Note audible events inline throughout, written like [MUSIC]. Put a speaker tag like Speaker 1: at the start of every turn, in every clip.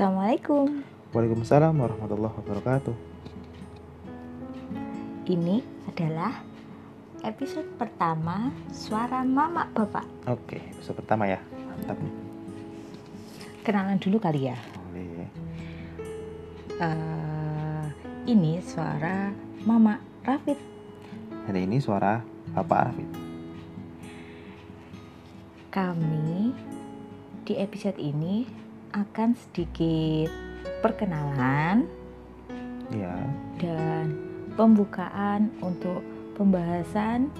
Speaker 1: Assalamualaikum.
Speaker 2: Waalaikumsalam warahmatullahi wabarakatuh.
Speaker 1: Ini adalah episode pertama Suara Mama Bapak.
Speaker 2: Oke, episode pertama ya. Mantap nih.
Speaker 1: Kenalan dulu kali ya.
Speaker 2: Boleh.
Speaker 1: Eh, ini suara Mama Rafid.
Speaker 2: Hari ini suara Bapak Arfid.
Speaker 1: Kami di episode ini akan sedikit perkenalan
Speaker 2: Ya,
Speaker 1: dan pembukaan untuk pembahasan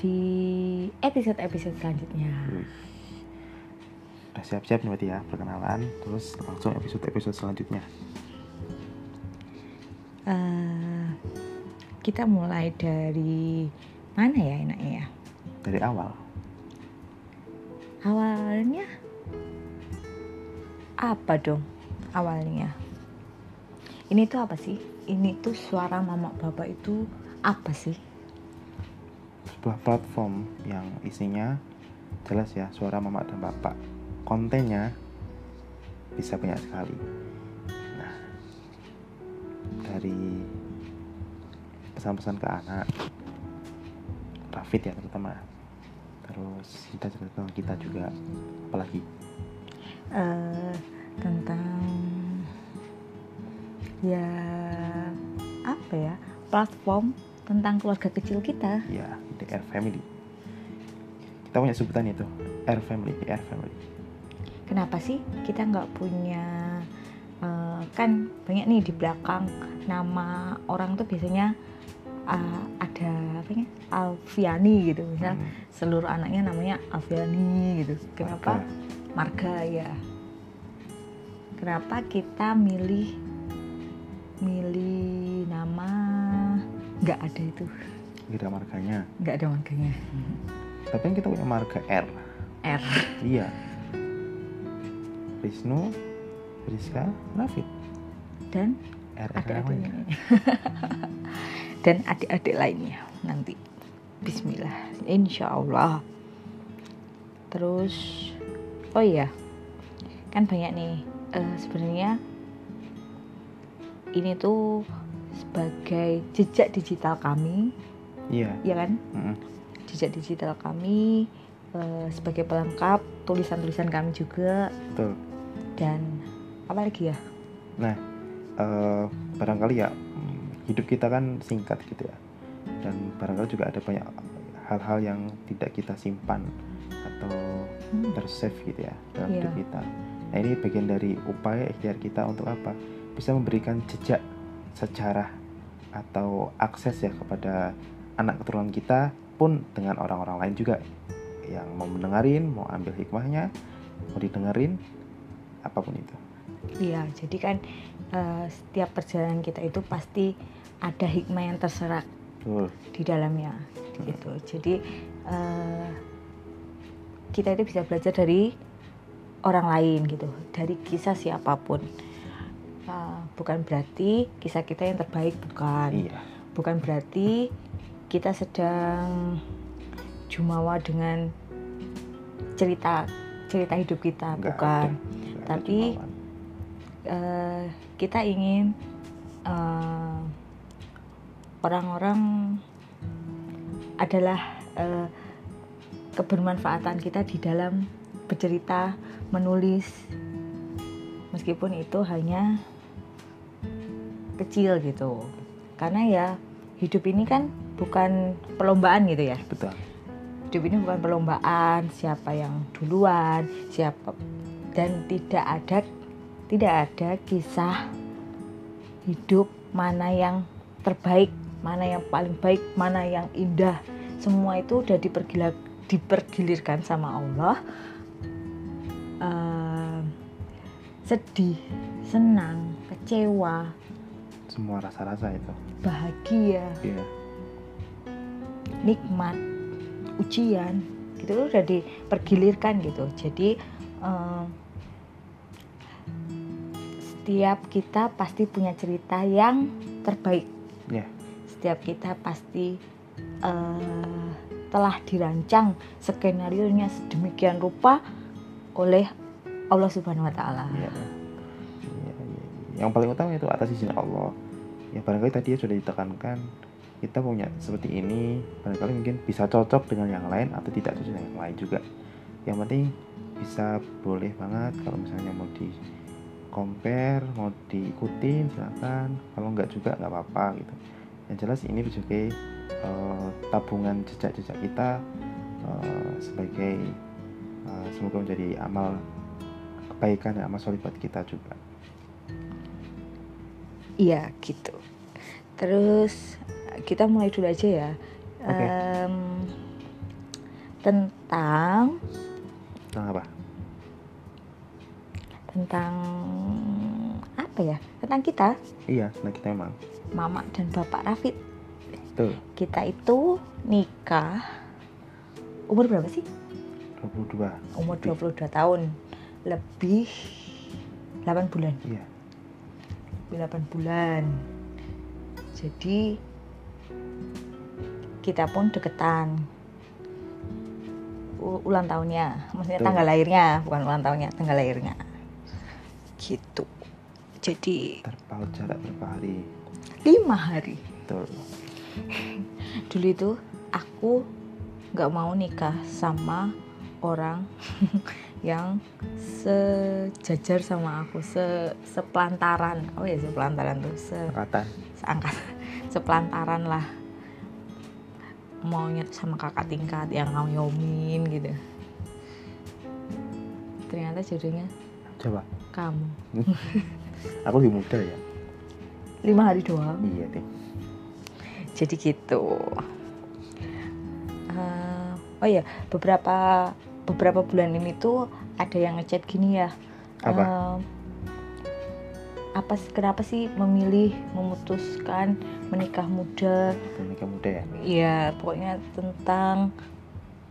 Speaker 1: di episode-episode selanjutnya.
Speaker 2: siap-siap nih berarti ya perkenalan, terus langsung episode-episode selanjutnya.
Speaker 1: Eh, kita mulai dari mana ya enaknya ya?
Speaker 2: Dari awal.
Speaker 1: Awalnya apa dong? Awalnya ini tuh apa sih? Ini tuh suara mama bapak itu apa sih?
Speaker 2: Sebuah platform yang isinya jelas ya suara mama dan bapak. Kontennya bisa banyak sekali. Nah, dari pesan-pesan ke anak, Rafid ya terutama. Terus kita cerita kita juga, apalagi
Speaker 1: Eh, tentang ya apa ya platform tentang keluarga kecil kita.
Speaker 2: ya DR Family. Kita punya sebutan itu, R Family, DR Family.
Speaker 1: Kenapa sih kita nggak punya eh, kan banyak nih di belakang nama orang tuh biasanya eh, ada apa ya Alfiani gitu misal
Speaker 2: Hmm,
Speaker 1: seluruh anaknya namanya Alfiani gitu. Kenapa?
Speaker 2: Marga
Speaker 1: ya. Kenapa kita milih milih nama nggak ada itu
Speaker 2: Tidak ada marganya.
Speaker 1: nggak ada marganya
Speaker 2: Tapi kan kita punya marga R.
Speaker 1: R
Speaker 2: Iya. Wisnu, Rizka, Rafid.
Speaker 1: dan adik-adiknya [LAUGHS] dan adik-adik lainnya nanti Bismillah Insya Allah terus oh iya kan banyak nih eh, sebenarnya ini tuh sebagai jejak digital kami
Speaker 2: Iya.
Speaker 1: ya kan
Speaker 2: mm-mm.
Speaker 1: jejak digital kami eh, sebagai pelengkap tulisan-tulisan kami juga
Speaker 2: Betul.
Speaker 1: dan apa lagi ya
Speaker 2: Eh, barangkali ya mm, hidup kita kan singkat gitu ya. Dan barangkali juga ada banyak hal-hal yang tidak kita simpan atau
Speaker 1: Hmm,
Speaker 2: tersave gitu ya dalam
Speaker 1: Iya.
Speaker 2: hidup kita. Nah ini bagian dari upaya ikhtiar kita untuk apa? Bisa memberikan jejak sejarah atau akses ya kepada anak keturunan kita pun dengan orang-orang lain juga yang mau mendengarin, mau ambil hikmahnya, mau didengerin, apa pun itu.
Speaker 1: Iya, jadi kan eh, setiap perjalanan kita itu pasti ada hikmah yang terserak
Speaker 2: Betul.
Speaker 1: di dalamnya, gitu. Jadi eh, kita itu bisa belajar dari orang lain, gitu, dari kisah siapa pun. Eh, bukan berarti kisah kita yang terbaik, bukan.
Speaker 2: Iya.
Speaker 1: Bukan berarti kita sedang jumawa dengan cerita cerita hidup kita,
Speaker 2: Nggak
Speaker 1: bukan.
Speaker 2: ada.
Speaker 1: Tapi- eh, kita ingin eh, orang-orang adalah eh, kebermanfaatan kita di dalam bercerita, menulis, meskipun itu hanya kecil gitu. Karena ya hidup ini kan bukan perlombaan gitu ya.
Speaker 2: betul.
Speaker 1: Hidup ini bukan perlombaan siapa yang duluan, siapa dan tidak ada tidak ada kisah hidup mana yang terbaik, mana yang paling baik, mana yang indah. Semua itu udah dipergila, dipergilirkan sama Allah. Eh, sedih, senang, kecewa,
Speaker 2: Semua rasa-rasa itu.
Speaker 1: bahagia,
Speaker 2: Iya.
Speaker 1: nikmat, ujian, gitu tuh udah dipergilirkan gitu. Jadi eh, setiap kita pasti punya cerita yang terbaik.
Speaker 2: Ya.
Speaker 1: Setiap kita pasti eh, telah dirancang skenario nya sedemikian rupa oleh Allah Subhanahu Wa Taala.
Speaker 2: Iya. yang paling utama itu atas izin Allah. Ya barangkali tadi ya sudah ditekankan kita punya seperti ini barangkali mungkin bisa cocok dengan yang lain atau tidak cocok dengan yang lain juga. Yang penting bisa boleh banget kalau misalnya mau di compare mau diikutin silakan. Kalau nggak juga nggak apa-apa gitu. Yang jelas ini sebagai uh, tabungan jejak-jejak kita uh, sebagai uh, semoga menjadi amal kebaikan dan amal solid buat kita juga.
Speaker 1: Iya gitu. Terus kita mulai dulu aja ya.
Speaker 2: Oke.
Speaker 1: Em, tentang
Speaker 2: tentang apa?
Speaker 1: Tentang apa ya? Tentang kita?
Speaker 2: Iya nah kita memang
Speaker 1: mama dan bapak Rafid
Speaker 2: betul
Speaker 1: kita itu nikah umur berapa sih?
Speaker 2: 22
Speaker 1: umur
Speaker 2: Lebih.
Speaker 1: 22 tahun. Lebih 8 bulan.
Speaker 2: Iya.
Speaker 1: Lebih 8 bulan. Jadi kita pun deketan. U- ulang tahunnya. Maksudnya
Speaker 2: Betul.
Speaker 1: tanggal lahirnya bukan ulang tahunnya tanggal lahirnya. Gitu. Jadi
Speaker 2: terpaut jarak berapa hari?
Speaker 1: Lima hari.
Speaker 2: Betul
Speaker 1: dulu itu aku nggak mau nikah sama orang [LAUGHS] yang sejajar sama aku se sepelantaran. Oh ya sepelantaran tuh se
Speaker 2: angkatan
Speaker 1: seangkat [LAUGHS] sepelantaran lah. Maunya sama kakak tingkat yang ngayomin gitu. Ternyata jodohnya
Speaker 2: coba.
Speaker 1: kamu. [LAUGHS]
Speaker 2: Aku lebih muda ya.
Speaker 1: Lima hari doang.
Speaker 2: Iya deh
Speaker 1: jadi gitu. Eh, oh ya beberapa beberapa bulan ini tuh ada yang ngechat gini ya.
Speaker 2: Apa?
Speaker 1: Eh, apa kenapa sih memilih memutuskan menikah muda?
Speaker 2: Menikah muda ya?
Speaker 1: Ya pokoknya tentang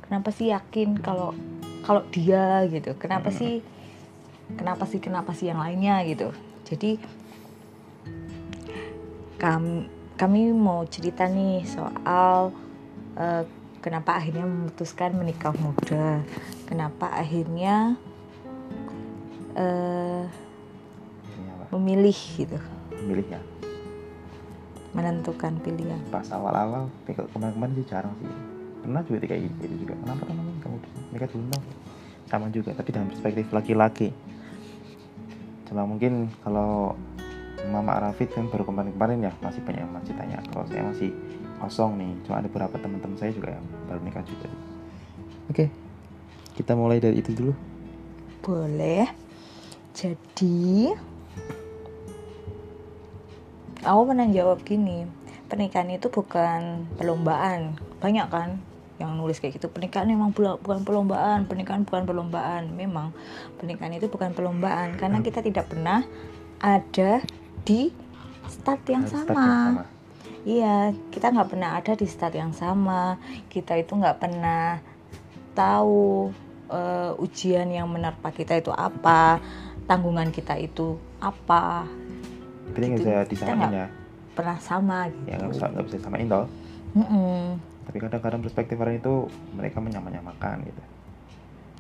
Speaker 1: kenapa sih yakin kalau kalau dia gitu. Kenapa
Speaker 2: Hmm.
Speaker 1: sih kenapa sih kenapa sih yang lainnya gitu. Jadi kami kami mau cerita nih soal eh, kenapa akhirnya memutuskan menikah muda. Kenapa akhirnya
Speaker 2: apa?
Speaker 1: memilih gitu.
Speaker 2: Milihnya
Speaker 1: menentukan pilihan.
Speaker 2: Pas awal-awal kemarin-kemarin sih jarang sih. Pernah juga kayak gitu juga. Kenapa teman kamu nikah dulu dong sama juga tapi dalam perspektif laki-laki. Cuma mungkin kalau Mama Rafid kan baru kemarin-kemarin ya masih banyak yang masih tanya kalau saya masih kosong nih cuma ada beberapa teman-teman saya juga yang baru nikah juga oke kita mulai dari itu dulu
Speaker 1: Boleh. Jadi aku pernah jawab gini, pernikahan itu bukan perlombaan. Banyak kan yang nulis kayak gitu. Pernikahan memang bukan perlombaan, pernikahan bukan perlombaan. Memang pernikahan itu bukan perlombaan karena kita tidak pernah ada di start yang
Speaker 2: Harus start
Speaker 1: sama.
Speaker 2: yang sama.
Speaker 1: Iya, kita nggak pernah ada di start yang sama. Kita itu nggak pernah tahu eh, ujian yang menerpa kita itu apa, tanggungan kita itu apa.
Speaker 2: Jadi nggak
Speaker 1: Gitu.
Speaker 2: bisa disamain ya
Speaker 1: Pernah sama gitu.
Speaker 2: ya nggak bisa nggak bisa samain toh
Speaker 1: Mm-mm.
Speaker 2: tapi kadang-kadang perspektif orang itu mereka menyamakan gitu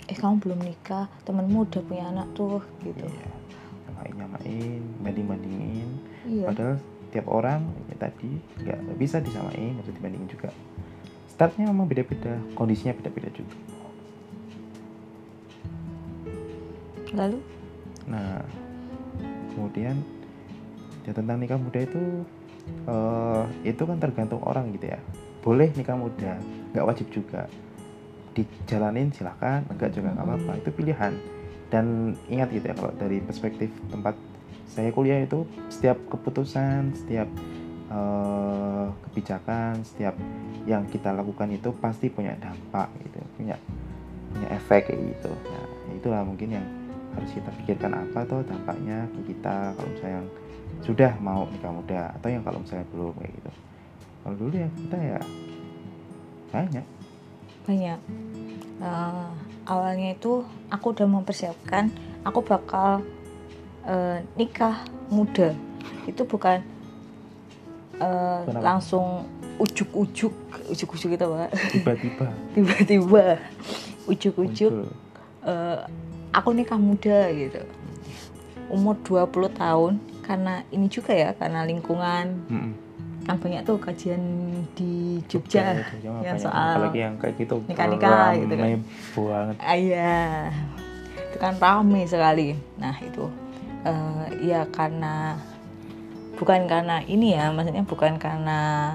Speaker 1: Eh kamu belum nikah, temenmu udah punya anak tuh gitu.
Speaker 2: Iya, nyamain banding bandingin.
Speaker 1: Iya.
Speaker 2: Padahal tiap orang ya tadi nggak bisa disamain, bisa dibandingin juga. Startnya memang beda-beda, kondisinya beda-beda juga.
Speaker 1: Lalu
Speaker 2: Nah, kemudian ya tentang nikah muda itu eh, itu kan tergantung orang gitu ya. Boleh nikah muda, nggak wajib juga. Dijalanin silahkan, enggak juga nggak apa-apa. Itu pilihan. Dan ingat gitu ya kalau dari perspektif tempat saya kuliah itu setiap keputusan, setiap eh, kebijakan, setiap yang kita lakukan itu pasti punya dampak gitu, punya punya efek kayak gitu. Nah, itulah mungkin yang harus kita pikirkan apa tuh dampaknya ke kita kalau misalnya yang sudah mau nikah muda atau yang kalau misalnya belum kayak gitu kalau dulu ya kita ya banyak
Speaker 1: banyak. Eh, awalnya itu aku udah mempersiapkan, aku bakal eh, nikah muda. Itu bukan
Speaker 2: apa?
Speaker 1: langsung ujuk-ujuk, ujuk-ujuk gitu pak.
Speaker 2: tiba-tiba [LAUGHS]
Speaker 1: Tiba-tiba ujuk-ujuk eh, aku nikah muda gitu umur 20 tahun karena ini juga ya karena lingkungan
Speaker 2: Mm-mm.
Speaker 1: Kan banyak tuh kajian di Jogja,
Speaker 2: Jogja mah
Speaker 1: yang soal
Speaker 2: apalagi yang kayak gitu
Speaker 1: nikah-nikah gitu kan.
Speaker 2: banget.
Speaker 1: Ah, iya. Itu kan rame sekali. Nah itu eh, ya karena bukan karena ini ya maksudnya bukan karena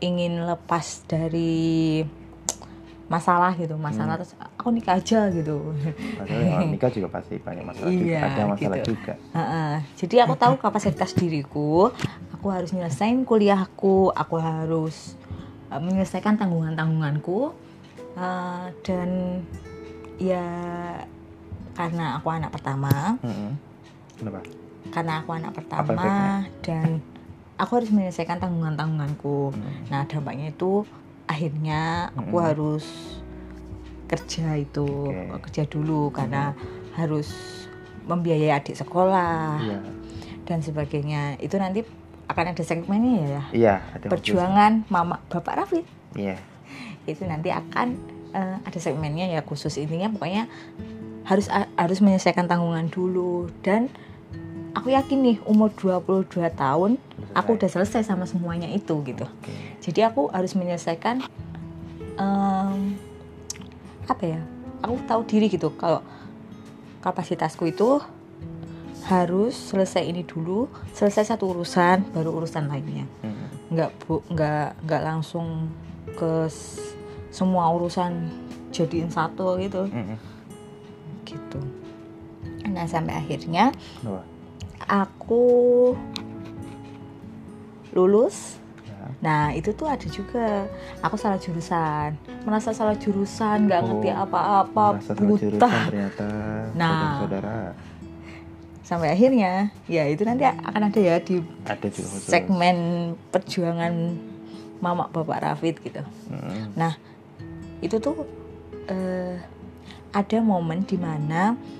Speaker 1: ingin lepas dari masalah gitu masalah
Speaker 2: Hmm.
Speaker 1: terus aku nikah aja gitu
Speaker 2: padahal [LAUGHS] nikah juga pasti banyak masalah juga
Speaker 1: Iya,
Speaker 2: ada masalah
Speaker 1: gitu.
Speaker 2: juga
Speaker 1: Heeh. Jadi aku tahu kapasitas diriku, aku harus menyelesaikan kuliahku, aku harus eh, menyelesaikan tanggungan-tanggunganku Eh, dan ya karena aku anak pertama,
Speaker 2: Mm-mm. kenapa
Speaker 1: karena aku anak pertama dan aku harus menyelesaikan tanggungan-tanggunganku.
Speaker 2: Mm.
Speaker 1: Nah dampaknya itu akhirnya aku
Speaker 2: Mm-mm.
Speaker 1: harus kerja itu
Speaker 2: Oke.
Speaker 1: kerja dulu karena harus membiayai adik sekolah
Speaker 2: iya.
Speaker 1: dan sebagainya. Itu nanti akan ada segmennya ya?
Speaker 2: Ada
Speaker 1: perjuangan mama bapak Raffi.
Speaker 2: Iya.
Speaker 1: Itu nanti akan eh, ada segmennya ya khusus. Intinya pokoknya harus harus menyelesaikan tanggungan dulu dan aku yakin nih umur 22 tahun aku udah selesai sama semuanya itu gitu
Speaker 2: Oke.
Speaker 1: jadi aku harus menyelesaikan em, apa ya aku tahu diri gitu kalau kapasitasku itu harus selesai ini dulu selesai satu urusan baru urusan lainnya
Speaker 2: Mm.
Speaker 1: nggak bu nggak nggak langsung ke semua urusan jadiin satu gitu
Speaker 2: Mm-mm.
Speaker 1: gitu nah sampai akhirnya? Aku lulus
Speaker 2: Ya.
Speaker 1: Nah itu tuh ada juga Aku salah jurusan Merasa salah jurusan Gak ngerti
Speaker 2: Oh,
Speaker 1: apa-apa
Speaker 2: salah jurusan
Speaker 1: Buta
Speaker 2: ternyata
Speaker 1: Nah.
Speaker 2: saudara
Speaker 1: Sampai akhirnya Ya itu nanti akan ada ya Di
Speaker 2: ada juga
Speaker 1: segmen perjuangan Mama Bapak Rafid gitu
Speaker 2: Mm-mm.
Speaker 1: Nah itu tuh eh, Ada momen di mana
Speaker 2: Kenapa?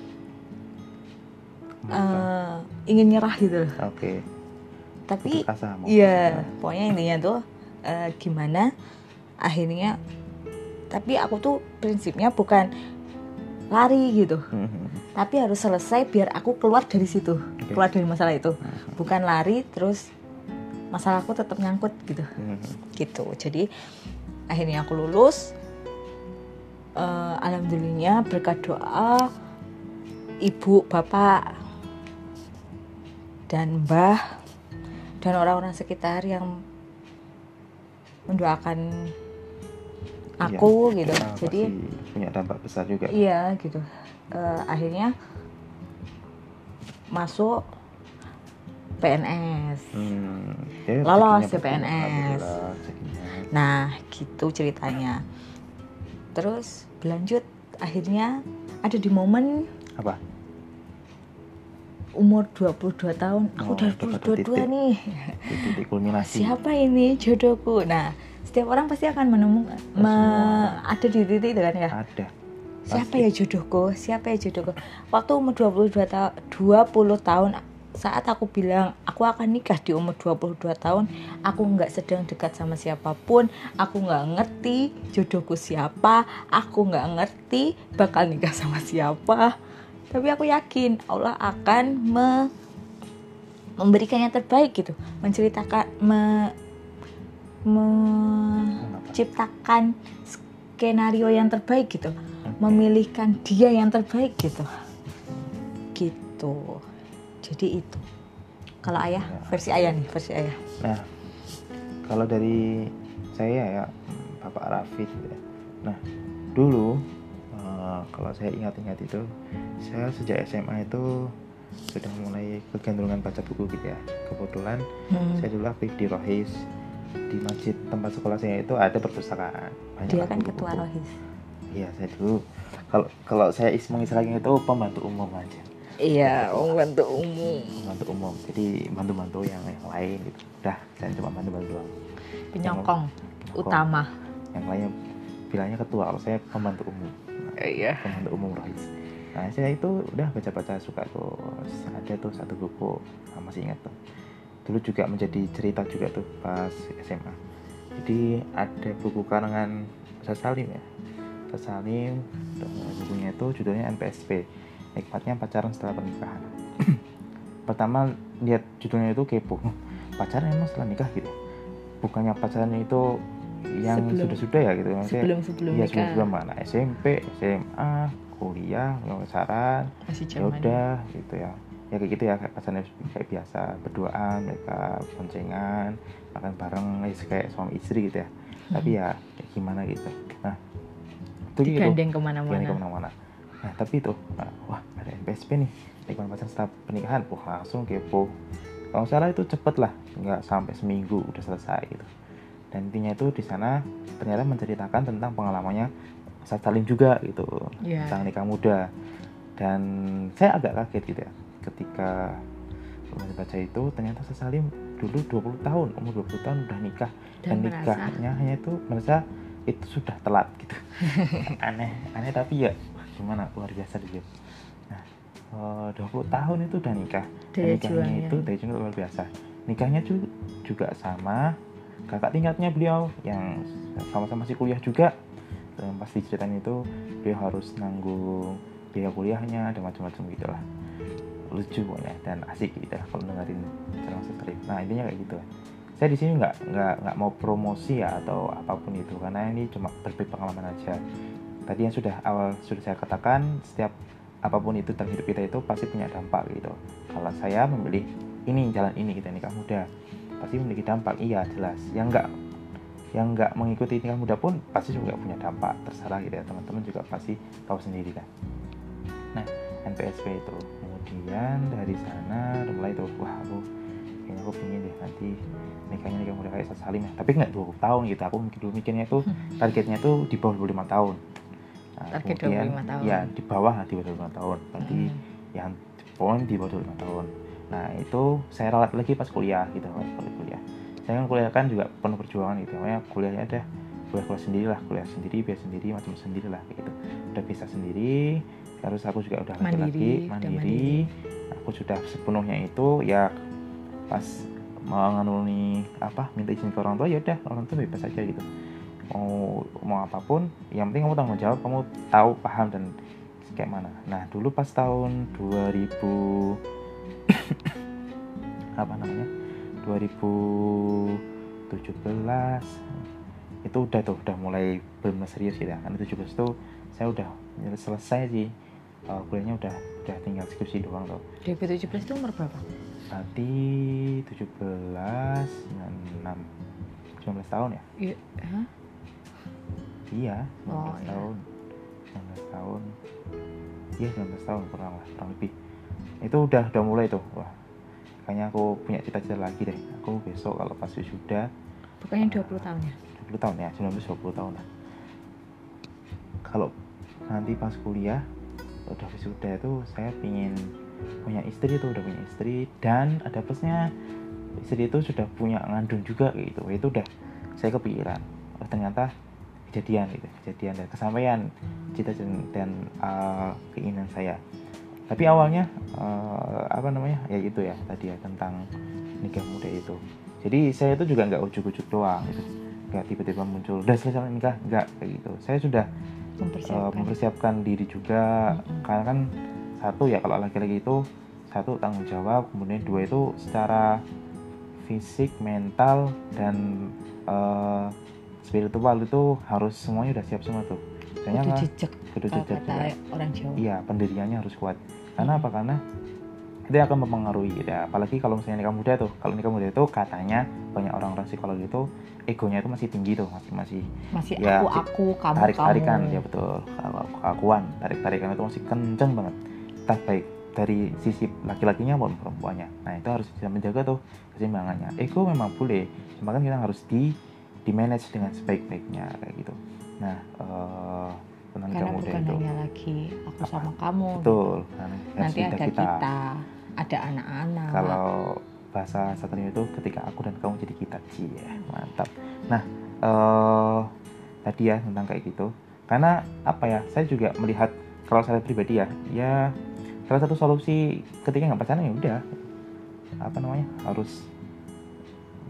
Speaker 1: Eh, Ingin nyerah gitu loh
Speaker 2: oke
Speaker 1: Tapi
Speaker 2: asa mau.
Speaker 1: Iya, pokoknya intinya tuh eh, gimana akhirnya tapi aku tuh prinsipnya bukan lari gitu,
Speaker 2: Mhm.
Speaker 1: tapi harus selesai biar aku keluar dari situ,
Speaker 2: Oke.
Speaker 1: keluar dari masalah itu.
Speaker 2: Mhm.
Speaker 1: Bukan lari terus masalahku tetap nyangkut gitu.
Speaker 2: Mhm.
Speaker 1: Gitu. Jadi akhirnya aku lulus Eh, alhamdulillah berkat doa ibu, bapak dan mbah dan orang-orang sekitar yang mendoakan aku gitu.
Speaker 2: Nah,
Speaker 1: Jadi
Speaker 2: punya dampak besar juga
Speaker 1: iya gitu. Eh, akhirnya masuk PNS.
Speaker 2: Hmm, ya,
Speaker 1: Lolos ke PNS. Nah, gitu ceritanya. Terus berlanjut akhirnya ada di momen
Speaker 2: apa
Speaker 1: umur 22 tahun. Aku
Speaker 2: Oh,
Speaker 1: udah
Speaker 2: udah pada
Speaker 1: 22
Speaker 2: titik.
Speaker 1: nih.
Speaker 2: titik kulminasi
Speaker 1: Siapa ini jodohku? Nah, setiap orang pasti akan menemukan me- ada di titik itu kan ya.
Speaker 2: ada
Speaker 1: Siapa
Speaker 2: pasti.
Speaker 1: ya jodohku? Siapa ya jodohku? Waktu umur 22 tahun 20 tahun saat aku bilang aku akan nikah di umur 22 tahun, aku nggak sedang dekat sama siapa pun, aku nggak ngerti jodohku siapa, aku nggak ngerti bakal nikah sama siapa. Tapi aku yakin Allah akan me- memberikan yang terbaik gitu, menceritakan me- menciptakan skenario yang terbaik gitu memilihkan dia yang terbaik gitu gitu jadi itu kalau ayah
Speaker 2: Ya.
Speaker 1: versi ayah nih versi ayah
Speaker 2: Nah, kalau dari saya ya, Bapak Rafid. ya. Nah, dulu eh, kalau saya ingat-ingat itu, saya sejak SMA itu sudah mulai kegandrungan baca buku gitu ya. Kebetulan
Speaker 1: Hmm,
Speaker 2: saya dulu aktif di Rohis di masjid tempat sekolah saya itu ada perpustakaan. Banyak
Speaker 1: dia kan
Speaker 2: buku-buku.
Speaker 1: ketua rohis
Speaker 2: Iya, saya dulu kalau kalau saya is- mengistilahkan itu pembantu umum aja.
Speaker 1: iya membantu umum
Speaker 2: Pembantu umum. Jadi bantu-bantu yang yang lain gitu. Udah, saya cuma bantu-bantu doang.
Speaker 1: penyokong
Speaker 2: Penyokong.
Speaker 1: utama
Speaker 2: yang lainnya bilangnya ketua kalau saya pembantu umum
Speaker 1: iya
Speaker 2: pembantu umum Rohis nah saya itu udah baca-baca suka tuh ada tuh satu buku. Nah, masih ingat tuh. Dulu juga menjadi cerita juga tuh pas SMA jadi ada buku karangan Ustaz Salim ya. Ustaz Salim tuh, bukunya itu judulnya NPSP nikmatnya pacaran setelah pernikahan. [CLEARS THROAT] Pertama lihat judulnya itu kepo. Pacaran emang setelah nikah gitu? Bukannya pacarannya itu yang
Speaker 1: Sebelum-
Speaker 2: sudah-sudah ya gitu maksudnya
Speaker 1: sebelum sebelum
Speaker 2: ya sebelum sebelum mana? SMP SMA kuliah
Speaker 1: masih
Speaker 2: ya udah gitu ya. Ya kayak gitu ya kayak pacaran kayak biasa berduaan mereka boncengan makan bareng ya kayak suami istri gitu ya. Tapi ya kayak gimana gitu. Nah itu gitu.
Speaker 1: Digandeng
Speaker 2: ke
Speaker 1: mana-mana.
Speaker 2: Ke mana-mana. Nah tapi itu nah, wah ada NPSP nih. Nikah pacaran setelah pernikahan? Wah langsung kepo. Kalau salah itu cepet lah nggak sampai seminggu udah selesai gitu dan intinya itu di sana ternyata menceritakan tentang pengalamannya saat saling juga gitu
Speaker 1: ya
Speaker 2: tentang nikah muda. Dan saya agak kaget gitu ya ketika baca itu ternyata saya Salim dulu 20 tahun umur 20 tahun udah nikah. Dan,
Speaker 1: dan merasa.
Speaker 2: nikahnya hanya itu merasa itu sudah telat gitu. [LAUGHS] Aneh aneh tapi ya gimana luar biasa dia nah eh, 20 tahun itu udah nikah. Dan nikahnya itu daya juangnya luar biasa. Nikahnya ju- juga sama kakak tingkatnya beliau yang sama-sama masih kuliah juga. Dan pasti ceritanya itu beliau harus nanggung biaya kuliahnya dan macam-macam gitu lah lucu pokoknya dan asik gitu ya kalau dengerin channel stream nah intinya kayak gitu. Lah saya di sini nggak nggak nggak mau promosi ya atau apa pun itu karena ini cuma berbagi pengalaman aja. Tadi yang sudah awal sudah saya katakan setiap apa pun itu dalam hidup kita itu pasti punya dampak gitu. Kalau saya memilih ini jalan ini kita nikah muda pasti memiliki dampak. Iya jelas. Yang nggak yang nggak mengikuti nikah muda pun pasti juga punya dampak. Terserah gitu ya teman-teman juga pasti tahu sendiri kan. Nah NPSP itu. Kemudian dari sana udah mulai tuh wah aku kayaknya aku pengen deh nanti nikahnya nikah muda kayak Salim ya. Tapi nggak 20 tahun gitu. Aku mikir dulu mikirnya tuh targetnya tuh di bawah 25 tahun. Nah,
Speaker 1: Target
Speaker 2: kemudian
Speaker 1: 25 tahun.
Speaker 2: ya di bawah di bawah 25 tahun. Berarti
Speaker 1: Mm.
Speaker 2: yang poin di bawah 25 tahun nah itu saya ralat lagi pas kuliah gitu pas kuliah saya kan kuliah kan juga penuh perjuangan gitu makanya kuliahnya udah kuliah kuliah sendiri lah kuliah sendiri biaya sendiri macam sendiri lah gitu. Udah bisa sendiri terus aku juga udah
Speaker 1: Mandiri, udah
Speaker 2: mandiri. aku sudah sepenuhnya itu ya pas menganuni apa minta izin ke orang tua ya udah orang tua bebas aja gitu. Mau mau apa pun yang penting kamu tanggung jawab kamu tahu paham dan kayak mana. Nah dulu pas tahun 2000 apa namanya 2017 itu udah tuh udah mulai benar serius gitu ya. Kan 17 itu saya udah selesai sih. Uh, kuliahnya udah udah tinggal skripsi doang tuh.
Speaker 1: 2017 itu umur berapa?
Speaker 2: berarti 17 96 19 tahun ya?
Speaker 1: Iya, hah?
Speaker 2: iya 19
Speaker 1: Oh, iya.
Speaker 2: tahun. 19 tahun. Iya 19 tahun kurang lah kurang lebih. Itu udah udah mulai tuh. Wah kayaknya aku punya cita-cita lagi deh. Aku besok kalau pas wisuda
Speaker 1: Pokoknya 20 tahun ya?
Speaker 2: 20 tahun ya 19 20 tahun lah. Kalau nanti pas kuliah udah wisuda itu saya pingin punya istri tuh udah punya istri. Dan ada plusnya istri itu sudah punya ngandung juga gitu. Itu udah saya kepikiran. Oh, ternyata kejadian gitu kejadian dan kesampaian cita dan, dan uh, keinginan saya tapi awalnya uh, apa namanya ya itu ya tadi ya tentang nikah muda itu jadi saya itu juga nggak ujuk-ujuk doang gitu nggak tiba-tiba muncul udah selesai nikah nggak kayak gitu saya sudah uh,
Speaker 1: Mempersiapkan.
Speaker 2: mempersiapkan diri juga
Speaker 1: Mm-mm.
Speaker 2: karena kan satu ya kalau laki-laki itu satu tanggung jawab kemudian dua itu secara fisik mental dan uh, spiritual itu harus semuanya udah siap semua tuh Misalnya
Speaker 1: Kudu jejak
Speaker 2: kudu jejak juga.
Speaker 1: orang Jawa.
Speaker 2: iya pendiriannya harus kuat karena apa? Karena itu akan mempengaruhi gitu ya. Apalagi kalau misalnya nikah muda tuh kalau nikah muda itu katanya banyak orang-orang psikologi itu egonya itu masih tinggi tuh masih masih
Speaker 1: Masih
Speaker 2: Ya,
Speaker 1: aku aku kamu
Speaker 2: tarik tarikan
Speaker 1: kamu.
Speaker 2: ya betul. Kalau keakuan tarik tarikan itu masih kenceng banget. Entah baik dari sisi laki-lakinya maupun perempuannya. Nah itu harus bisa menjaga tuh keseimbangannya. Ego memang boleh cuma kan kita harus di di manage dengan sebaik-baiknya kayak gitu. Nah eh
Speaker 1: Karena
Speaker 2: muda
Speaker 1: bukan
Speaker 2: itu
Speaker 1: hanya lagi aku
Speaker 2: Apa?
Speaker 1: sama kamu.
Speaker 2: betul. Nah,
Speaker 1: Nanti ada kita, ada anak-anak.
Speaker 2: kalau bahasa satria itu ketika aku dan kamu jadi kita. Sih ya mantap. Nah eh tadi ya tentang kayak gitu. Karena apa ya saya juga melihat kalau saya pribadi ya ya salah satu solusi ketika nggak pacaran ya udah. Apa namanya harus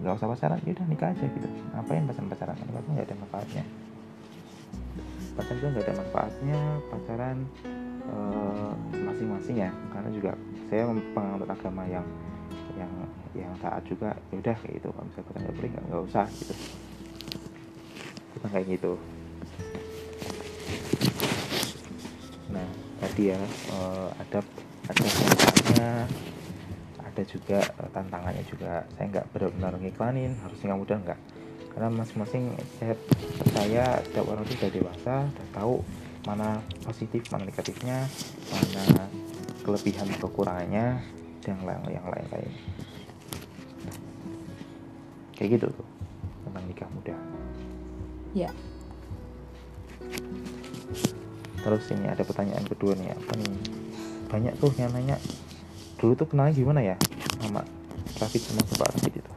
Speaker 2: nggak usah pacaran ya udah nikah aja gitu. Ngapain pacaran pacaran pacaran nggak ada manfaatnya pacaran itu nggak ada manfaatnya pacaran eh, masing-masing ya. Karena juga saya penganut agama yang yang yang taat juga. Ya udah kayak gitu. Kalau misalnya kita nggak boleh nggak nggak usah gitu. Kita kayak gitu. Nah tadi ya eh, ada ada tantangannya ada juga eh, tantangannya juga. Saya nggak benar-benar ngiklanin harusnya kamu udah nggak karena masing-masing saya percaya setiap orang itu sudah dewasa sudah tahu mana positif mana negatifnya mana kelebihan kekurangannya dan yang lain yang lain lain kayak gitu tuh tentang nikah muda.
Speaker 1: Ya.
Speaker 2: Terus ini ada pertanyaan kedua nih apa nih? Banyak tuh yang nanya dulu tuh kenalnya gimana ya sama Rafid sama Bapak Rafid itu?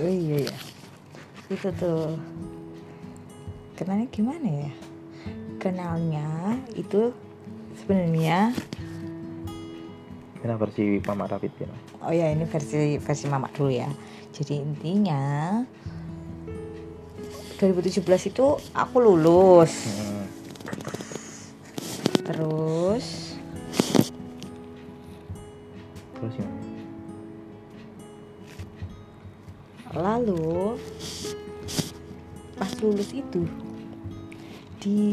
Speaker 1: Oh iya ya itu tuh. Kenalnya gimana ya? Kenalnya itu sebenarnya
Speaker 2: Ini versi Mama Rafid ya
Speaker 1: oh ya ini versi versi mama dulu ya. Jadi intinya 2017 itu aku lulus.
Speaker 2: Hmm.
Speaker 1: Lulus itu di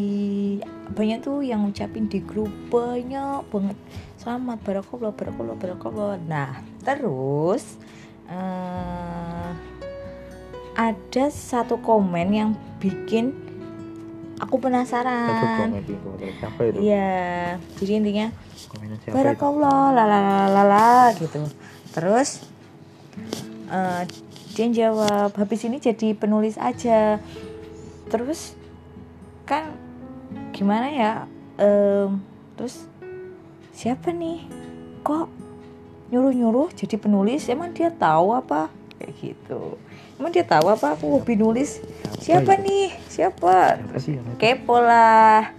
Speaker 1: banyak tuh yang ngucapin di grup banyak banget. Selamat barakallah barakallah barakallah. Nah terus eh, ada satu komen yang bikin aku penasaran. Iya jadi intinya Barakallah lalalala gitu. Terus eh, dia jawab habis ini jadi penulis aja terus kan gimana ya Em, terus siapa nih? Kok nyuruh-nyuruh jadi penulis? Emang dia tahu apa? Kayak gitu. Emang dia tahu apa aku hobi nulis? Siapa nih? Siapa? Kepo lah.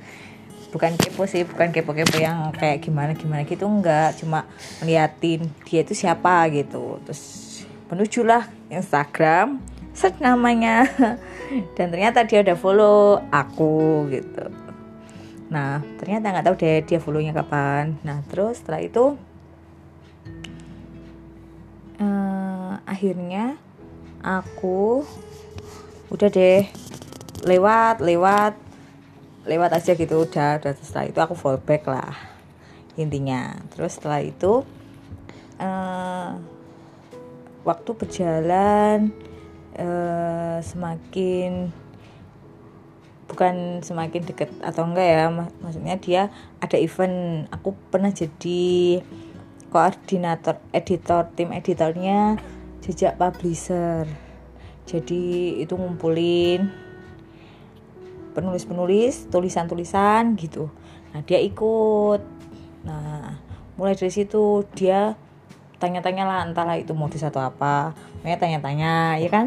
Speaker 1: Bukan kepo sih bukan kepo-kepo yang kayak gimana gimana gitu enggak. Cuma ngeliatin dia itu siapa gitu. Terus menujulah Instagram. Search namanya [LAUGHS] dan ternyata dia udah follow aku gitu. Nah ternyata nggak tahu deh dia follownya kapan. Nah terus setelah itu eh, akhirnya aku udah deh lewat lewat lewat aja gitu udah udah. Setelah itu aku fallback lah intinya. Terus setelah itu eh, waktu berjalan eh, semakin bukan semakin deket atau enggak ya mak- maksudnya dia ada event. Aku pernah jadi koordinator editor tim editornya jejak publisher. Jadi itu ngumpulin penulis-penulis tulisan-tulisan gitu. Nah dia ikut. Nah mulai dari situ dia tanya-tanya lah entahlah itu modus atau apa makanya tanya-tanya ya kan.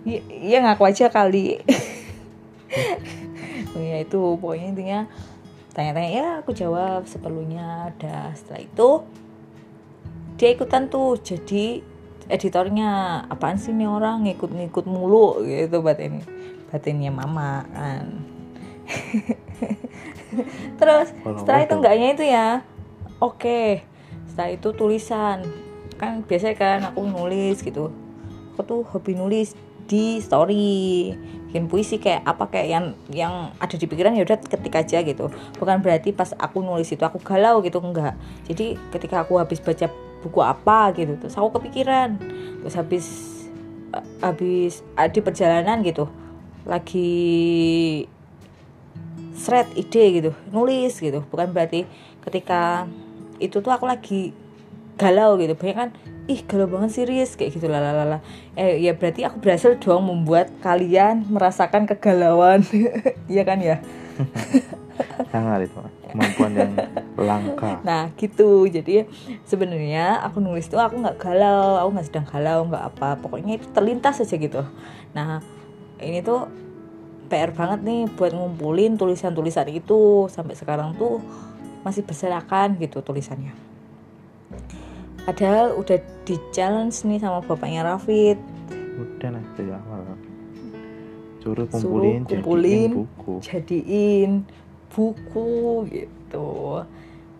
Speaker 1: Iya iya ngaku aja kali. Oh [LAUGHS] ya itu pokoknya intinya tanya-tanya ya aku jawab seperlunya. Ada setelah itu dia ikutan tuh jadi editornya apaan sih nih orang ngikut-ngikut mulu gitu batin batinnya mama kan. [LAUGHS] Terus setelah itu enggaknya itu ya oke setelah itu tulisan. Kan biasanya kan aku nulis gitu. Aku tuh hobi nulis di story. Bikin puisi kayak apa kayak yang yang ada di pikiran ya udah ketik aja gitu. Bukan berarti pas aku nulis itu aku galau gitu enggak. Jadi ketika aku habis baca buku apa gitu terus aku kepikiran. Terus habis eh, habis eh, di perjalanan gitu lagi thread ide gitu nulis gitu. Bukan berarti ketika itu tuh aku lagi galau gitu. Banyak kan ih galau banget serius kayak gitu lalalala eh ya berarti aku berhasil dong membuat kalian merasakan kegalauan. [LAUGHS] Iya kan ya? [LAUGHS]
Speaker 2: Sangat itu kemampuan yang langka
Speaker 1: nah gitu. Jadi sebenarnya aku nulis tuh aku nggak galau. Aku nggak sedang galau nggak apa. Pokoknya itu terlintas aja gitu. Nah ini tuh PR banget nih buat ngumpulin tulisan-tulisan itu. Sampai sekarang tuh masih berserakan gitu tulisannya padahal udah di challenge nih sama bapaknya Rafid
Speaker 2: udah nah dari awal suruh
Speaker 1: Suruh
Speaker 2: kumpulin,
Speaker 1: kumpulin.
Speaker 2: jadiin buku
Speaker 1: jadiin buku gitu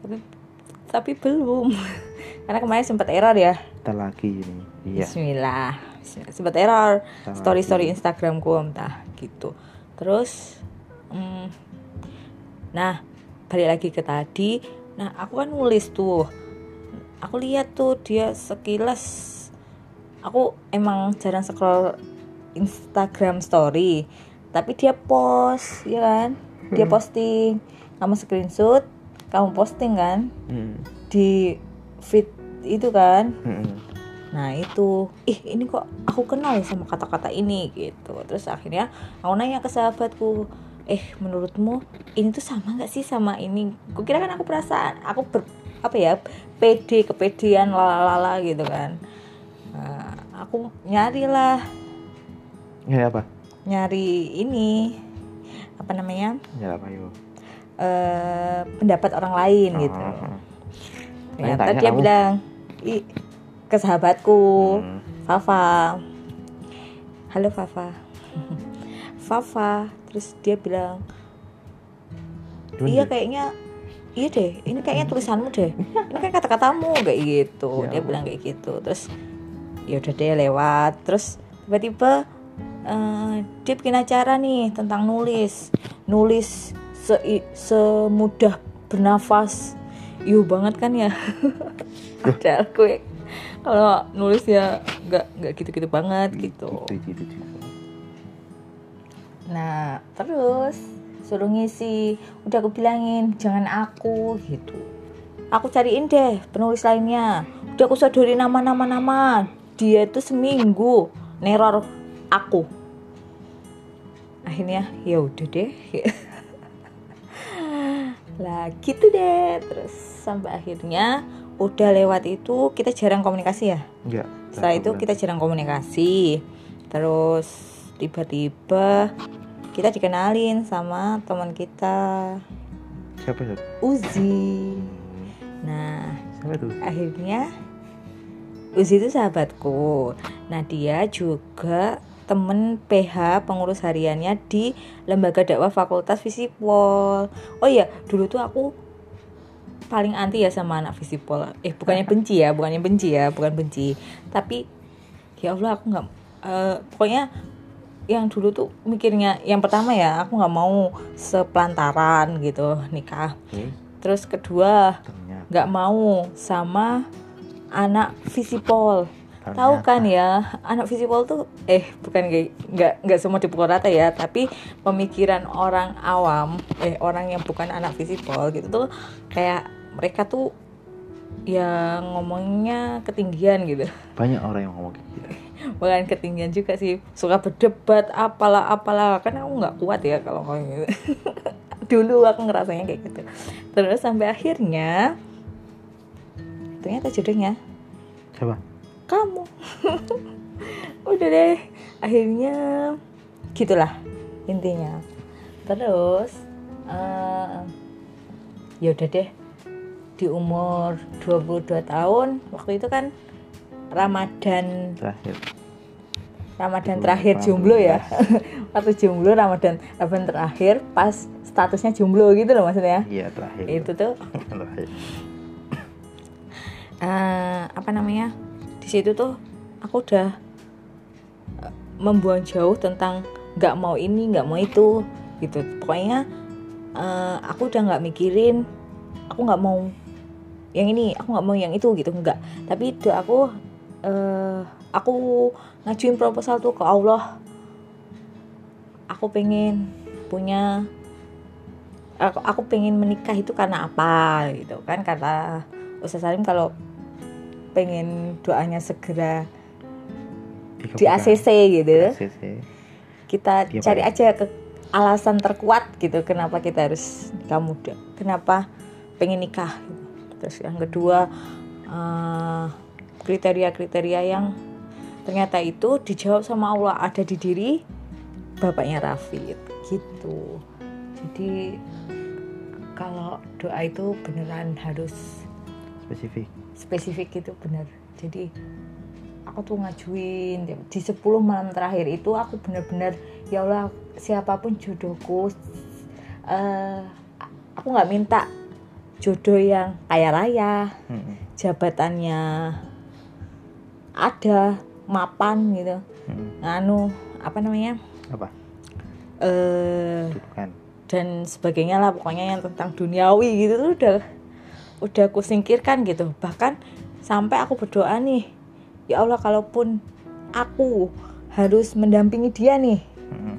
Speaker 1: tapi tapi belum [LAUGHS] karena kemarin sempat error ya
Speaker 2: kita lagi ini iya
Speaker 1: Bismillah. Bismillah. Sebut error.
Speaker 2: Kita
Speaker 1: Story story. Instagramku entah gitu. Terus, mm, nah balik lagi ke tadi. Nah aku kan nulis tuh. Aku lihat tuh dia sekilas. Aku emang jarang scroll Instagram story. Tapi dia post, ya kan? Dia
Speaker 2: Hmm.
Speaker 1: posting. Kamu screenshot, kamu posting kan
Speaker 2: Mm,
Speaker 1: di feed itu kan.
Speaker 2: mm, mm.
Speaker 1: Nah itu, ih ini kok aku kenal ya sama kata-kata ini gitu. Terus akhirnya aku nanya ke sahabatku, eh menurutmu ini tuh sama nggak sih sama ini? Kukira kan aku perasaan, aku ber, apa ya pede kepedean lalala gitu kan. Nah, aku nyari lah,
Speaker 2: ya apa
Speaker 1: nyari ini apa namanya
Speaker 2: ya apa yuk
Speaker 1: eh pendapat orang lain gitu.
Speaker 2: Oh,
Speaker 1: Ternyata
Speaker 2: Tanya-tanya
Speaker 1: dia
Speaker 2: kamu.
Speaker 1: bilang, ih ke sahabatku.
Speaker 2: Hmm.
Speaker 1: Fafa halo Fafa [LAUGHS] Fafa terus dia bilang iya kayaknya iya deh ini kayaknya tulisanmu deh ini kayak kata-katamu kayak gitu.
Speaker 2: Ya
Speaker 1: dia bilang kayak gitu terus ya udah deh lewat. Terus tiba-tiba eh, dia bikin acara nih tentang nulis nulis se semudah bernafas. Yuh banget kan ya? [LAUGHS] Padahal gue kalau nulis ya nggak nggak gitu-gitu banget gitu.
Speaker 2: Gitu, gitu, gitu.
Speaker 1: Nah, terus suruh ngisi. Udah aku bilangin, jangan aku gitu. Aku cariin deh penulis lainnya. Udah aku sodorin nama-nama nama. Dia itu seminggu neror aku. Akhirnya ya udah deh. [LAUGHS] lah gitu deh. Terus sampai akhirnya udah lewat itu kita jarang komunikasi ya
Speaker 2: Enggak.
Speaker 1: setelah itu kita jarang komunikasi terus tiba-tiba kita dikenalin sama teman kita.
Speaker 2: Siapa siapa
Speaker 1: Uzi. Nah
Speaker 2: siapa tuh
Speaker 1: akhirnya Uzi itu sahabatku. Nah dia juga temen PH pengurus hariannya di lembaga dakwah fakultas Visipol. Oh iya dulu tuh aku paling anti ya sama anak Visipol. Eh bukannya benci ya bukannya benci ya bukan benci. Tapi ya Allah aku nggak eh, pokoknya yang dulu tuh mikirnya yang pertama ya aku nggak mau sepelantaran gitu nikah.
Speaker 2: Oke,
Speaker 1: terus kedua nggak mau sama anak Visipol. Tahu kan ya anak Visipol tuh eh bukan kayak nggak nggak semua dipukul rata ya tapi pemikiran orang awam eh orang yang bukan anak Visipol gitu tuh kayak mereka tuh ya ngomongnya ketinggian gitu.
Speaker 2: Banyak orang yang ngomong kayak gitu
Speaker 1: bukan ketinggian juga sih. Suka berdebat apalah apalah. Kan aku nggak kuat ya kalau ngomong gitu. [LAUGHS] Dulu aku ngerasanya kayak gitu. Terus sampai akhirnya ternyata jodohnya
Speaker 2: siapa?
Speaker 1: Kamu. [LAUGHS] Udah deh. Akhirnya gitulah intinya. Terus eh ya udah deh. Di umur 22 tahun waktu itu kan Ramadan
Speaker 2: terakhir.
Speaker 1: Ramadan terakhir jomblo ya. [LAUGHS] Waktu jomblo Ramadan Ramadan terakhir pas statusnya jomblo gitu loh maksudnya.
Speaker 2: Iya terakhir.
Speaker 1: Itu tuh. [LAUGHS]
Speaker 2: Terakhir.
Speaker 1: Eh, apa namanya? Di situ tuh aku udah eh, membuang jauh tentang nggak mau ini nggak mau itu gitu. Pokoknya eh, aku udah nggak mikirin aku nggak mau yang ini aku nggak mau yang itu gitu nggak. Tapi itu aku eh, aku ngajuin proposal tuh ke Allah. Aku pengen punya aku, aku pengen menikah itu karena apa gitu kan? Kata Ustaz Salim kalau pengen doanya segera di ACC gitu
Speaker 2: ACC
Speaker 1: kita
Speaker 2: Dia
Speaker 1: cari aja ke alasan terkuat gitu kenapa kita harus nikah muda kenapa pengen nikah gitu. terus yang kedua eh, kriteria-kriteria yang ternyata itu dijawab sama Allah ada di diri bapaknya Rafid gitu. Jadi kalau doa itu beneran harus
Speaker 2: spesifik.
Speaker 1: spesifik itu bener. Jadi aku tuh ngajuin di 10 malam terakhir itu aku bener-bener ya Allah siapa pun jodohku eh aku nggak minta jodoh yang kaya raya jabatannya ada mapan gitu.
Speaker 2: Mm-mm.
Speaker 1: nganu apa namanya?
Speaker 2: Apa?
Speaker 1: Eh dan sebagainya lah pokoknya yang tentang duniawi gitu tuh udah udah aku singkirkan gitu. Bahkan sampai aku berdoa nih ya Allah kalaupun aku harus mendampingi dia nih
Speaker 2: Mm-mm.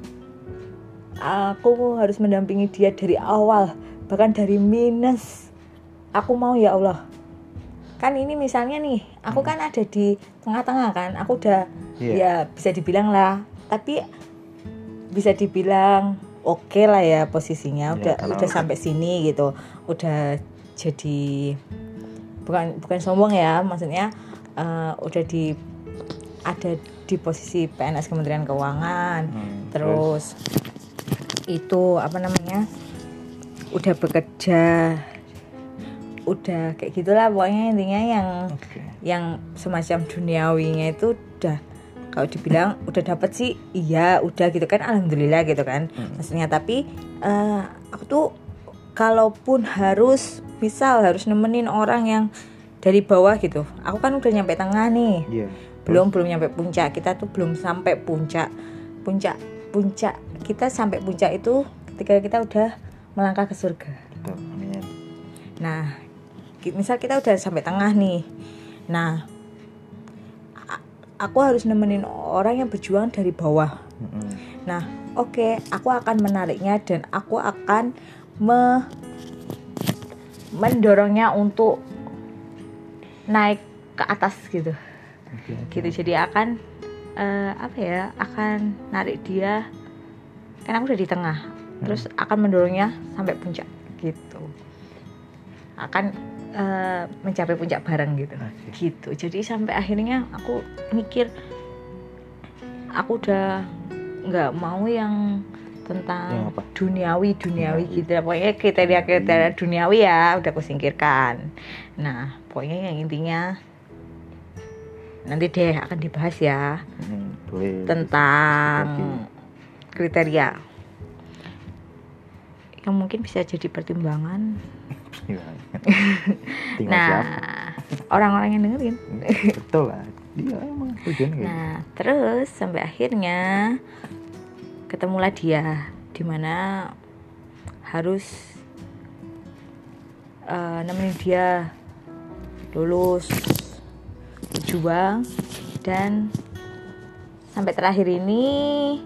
Speaker 1: aku harus mendampingi dia dari awal bahkan dari minus aku mau ya Allah kan ini misalnya nih aku kan ada di tengah-tengah kan aku udah
Speaker 2: Iya.
Speaker 1: ya bisa dibilang lah tapi bisa dibilang oke lah ya posisinya
Speaker 2: Iya,
Speaker 1: udah
Speaker 2: karena udah
Speaker 1: sampai sini gitu udah jadi bukan bukan sombong ya maksudnya eh, udah di ada di posisi PNS Kementerian Keuangan
Speaker 2: Hmm,
Speaker 1: terus itu apa namanya udah bekerja udah kayak gitulah pokoknya intinya yang
Speaker 2: Oke.
Speaker 1: yang semacam duniawinya itu udah kalau dibilang [LAUGHS] udah dapet sih iya udah gitu kan alhamdulillah gitu kan
Speaker 2: Hmm.
Speaker 1: maksudnya tapi eh, aku tuh kalaupun harus misal harus nemenin orang yang dari bawah gitu aku kan udah nyampe tengah nih
Speaker 2: Iya.
Speaker 1: belum belum nyampe puncak kita tuh belum sampai puncak puncak puncak kita sampai puncak itu ketika kita udah melangkah ke surga
Speaker 2: Betul.
Speaker 1: Nah misal kita udah sampai tengah nih. Nah aku harus nemenin orang yang berjuang dari bawah. Nah oke aku akan menariknya dan aku akan me mendorongnya untuk naik ke atas gitu.
Speaker 2: Oke.
Speaker 1: gitu jadi akan eh, apa ya akan narik dia kan aku udah di tengah. Terus akan mendorongnya sampai puncak gitu. Akan eh, mencapai puncak bareng gitu
Speaker 2: Oke.
Speaker 1: gitu jadi sampai akhirnya aku mikir aku udah nggak mau yang
Speaker 2: Yang
Speaker 1: tentang
Speaker 2: apa?
Speaker 1: duniawi duniawi
Speaker 2: Duniawi.
Speaker 1: gitu pokoknya kriteria kriteria duniawi ya udah aku singkirkan nah pokoknya yang intinya nanti deh akan dibahas ya
Speaker 2: Mm, boleh.
Speaker 1: tentang kriteria yang mungkin bisa jadi pertimbangan. [LAUGHS]
Speaker 2: Tinggal
Speaker 1: nah
Speaker 2: siapa?
Speaker 1: orang-orang yang dengerin [LAUGHS]
Speaker 2: Betul lah. Dia emang kayak gitu.
Speaker 1: Nah, terus sampai akhirnya ketemulah dia di mana harus eh, nemenin dia lulus berjuang dan sampai terakhir ini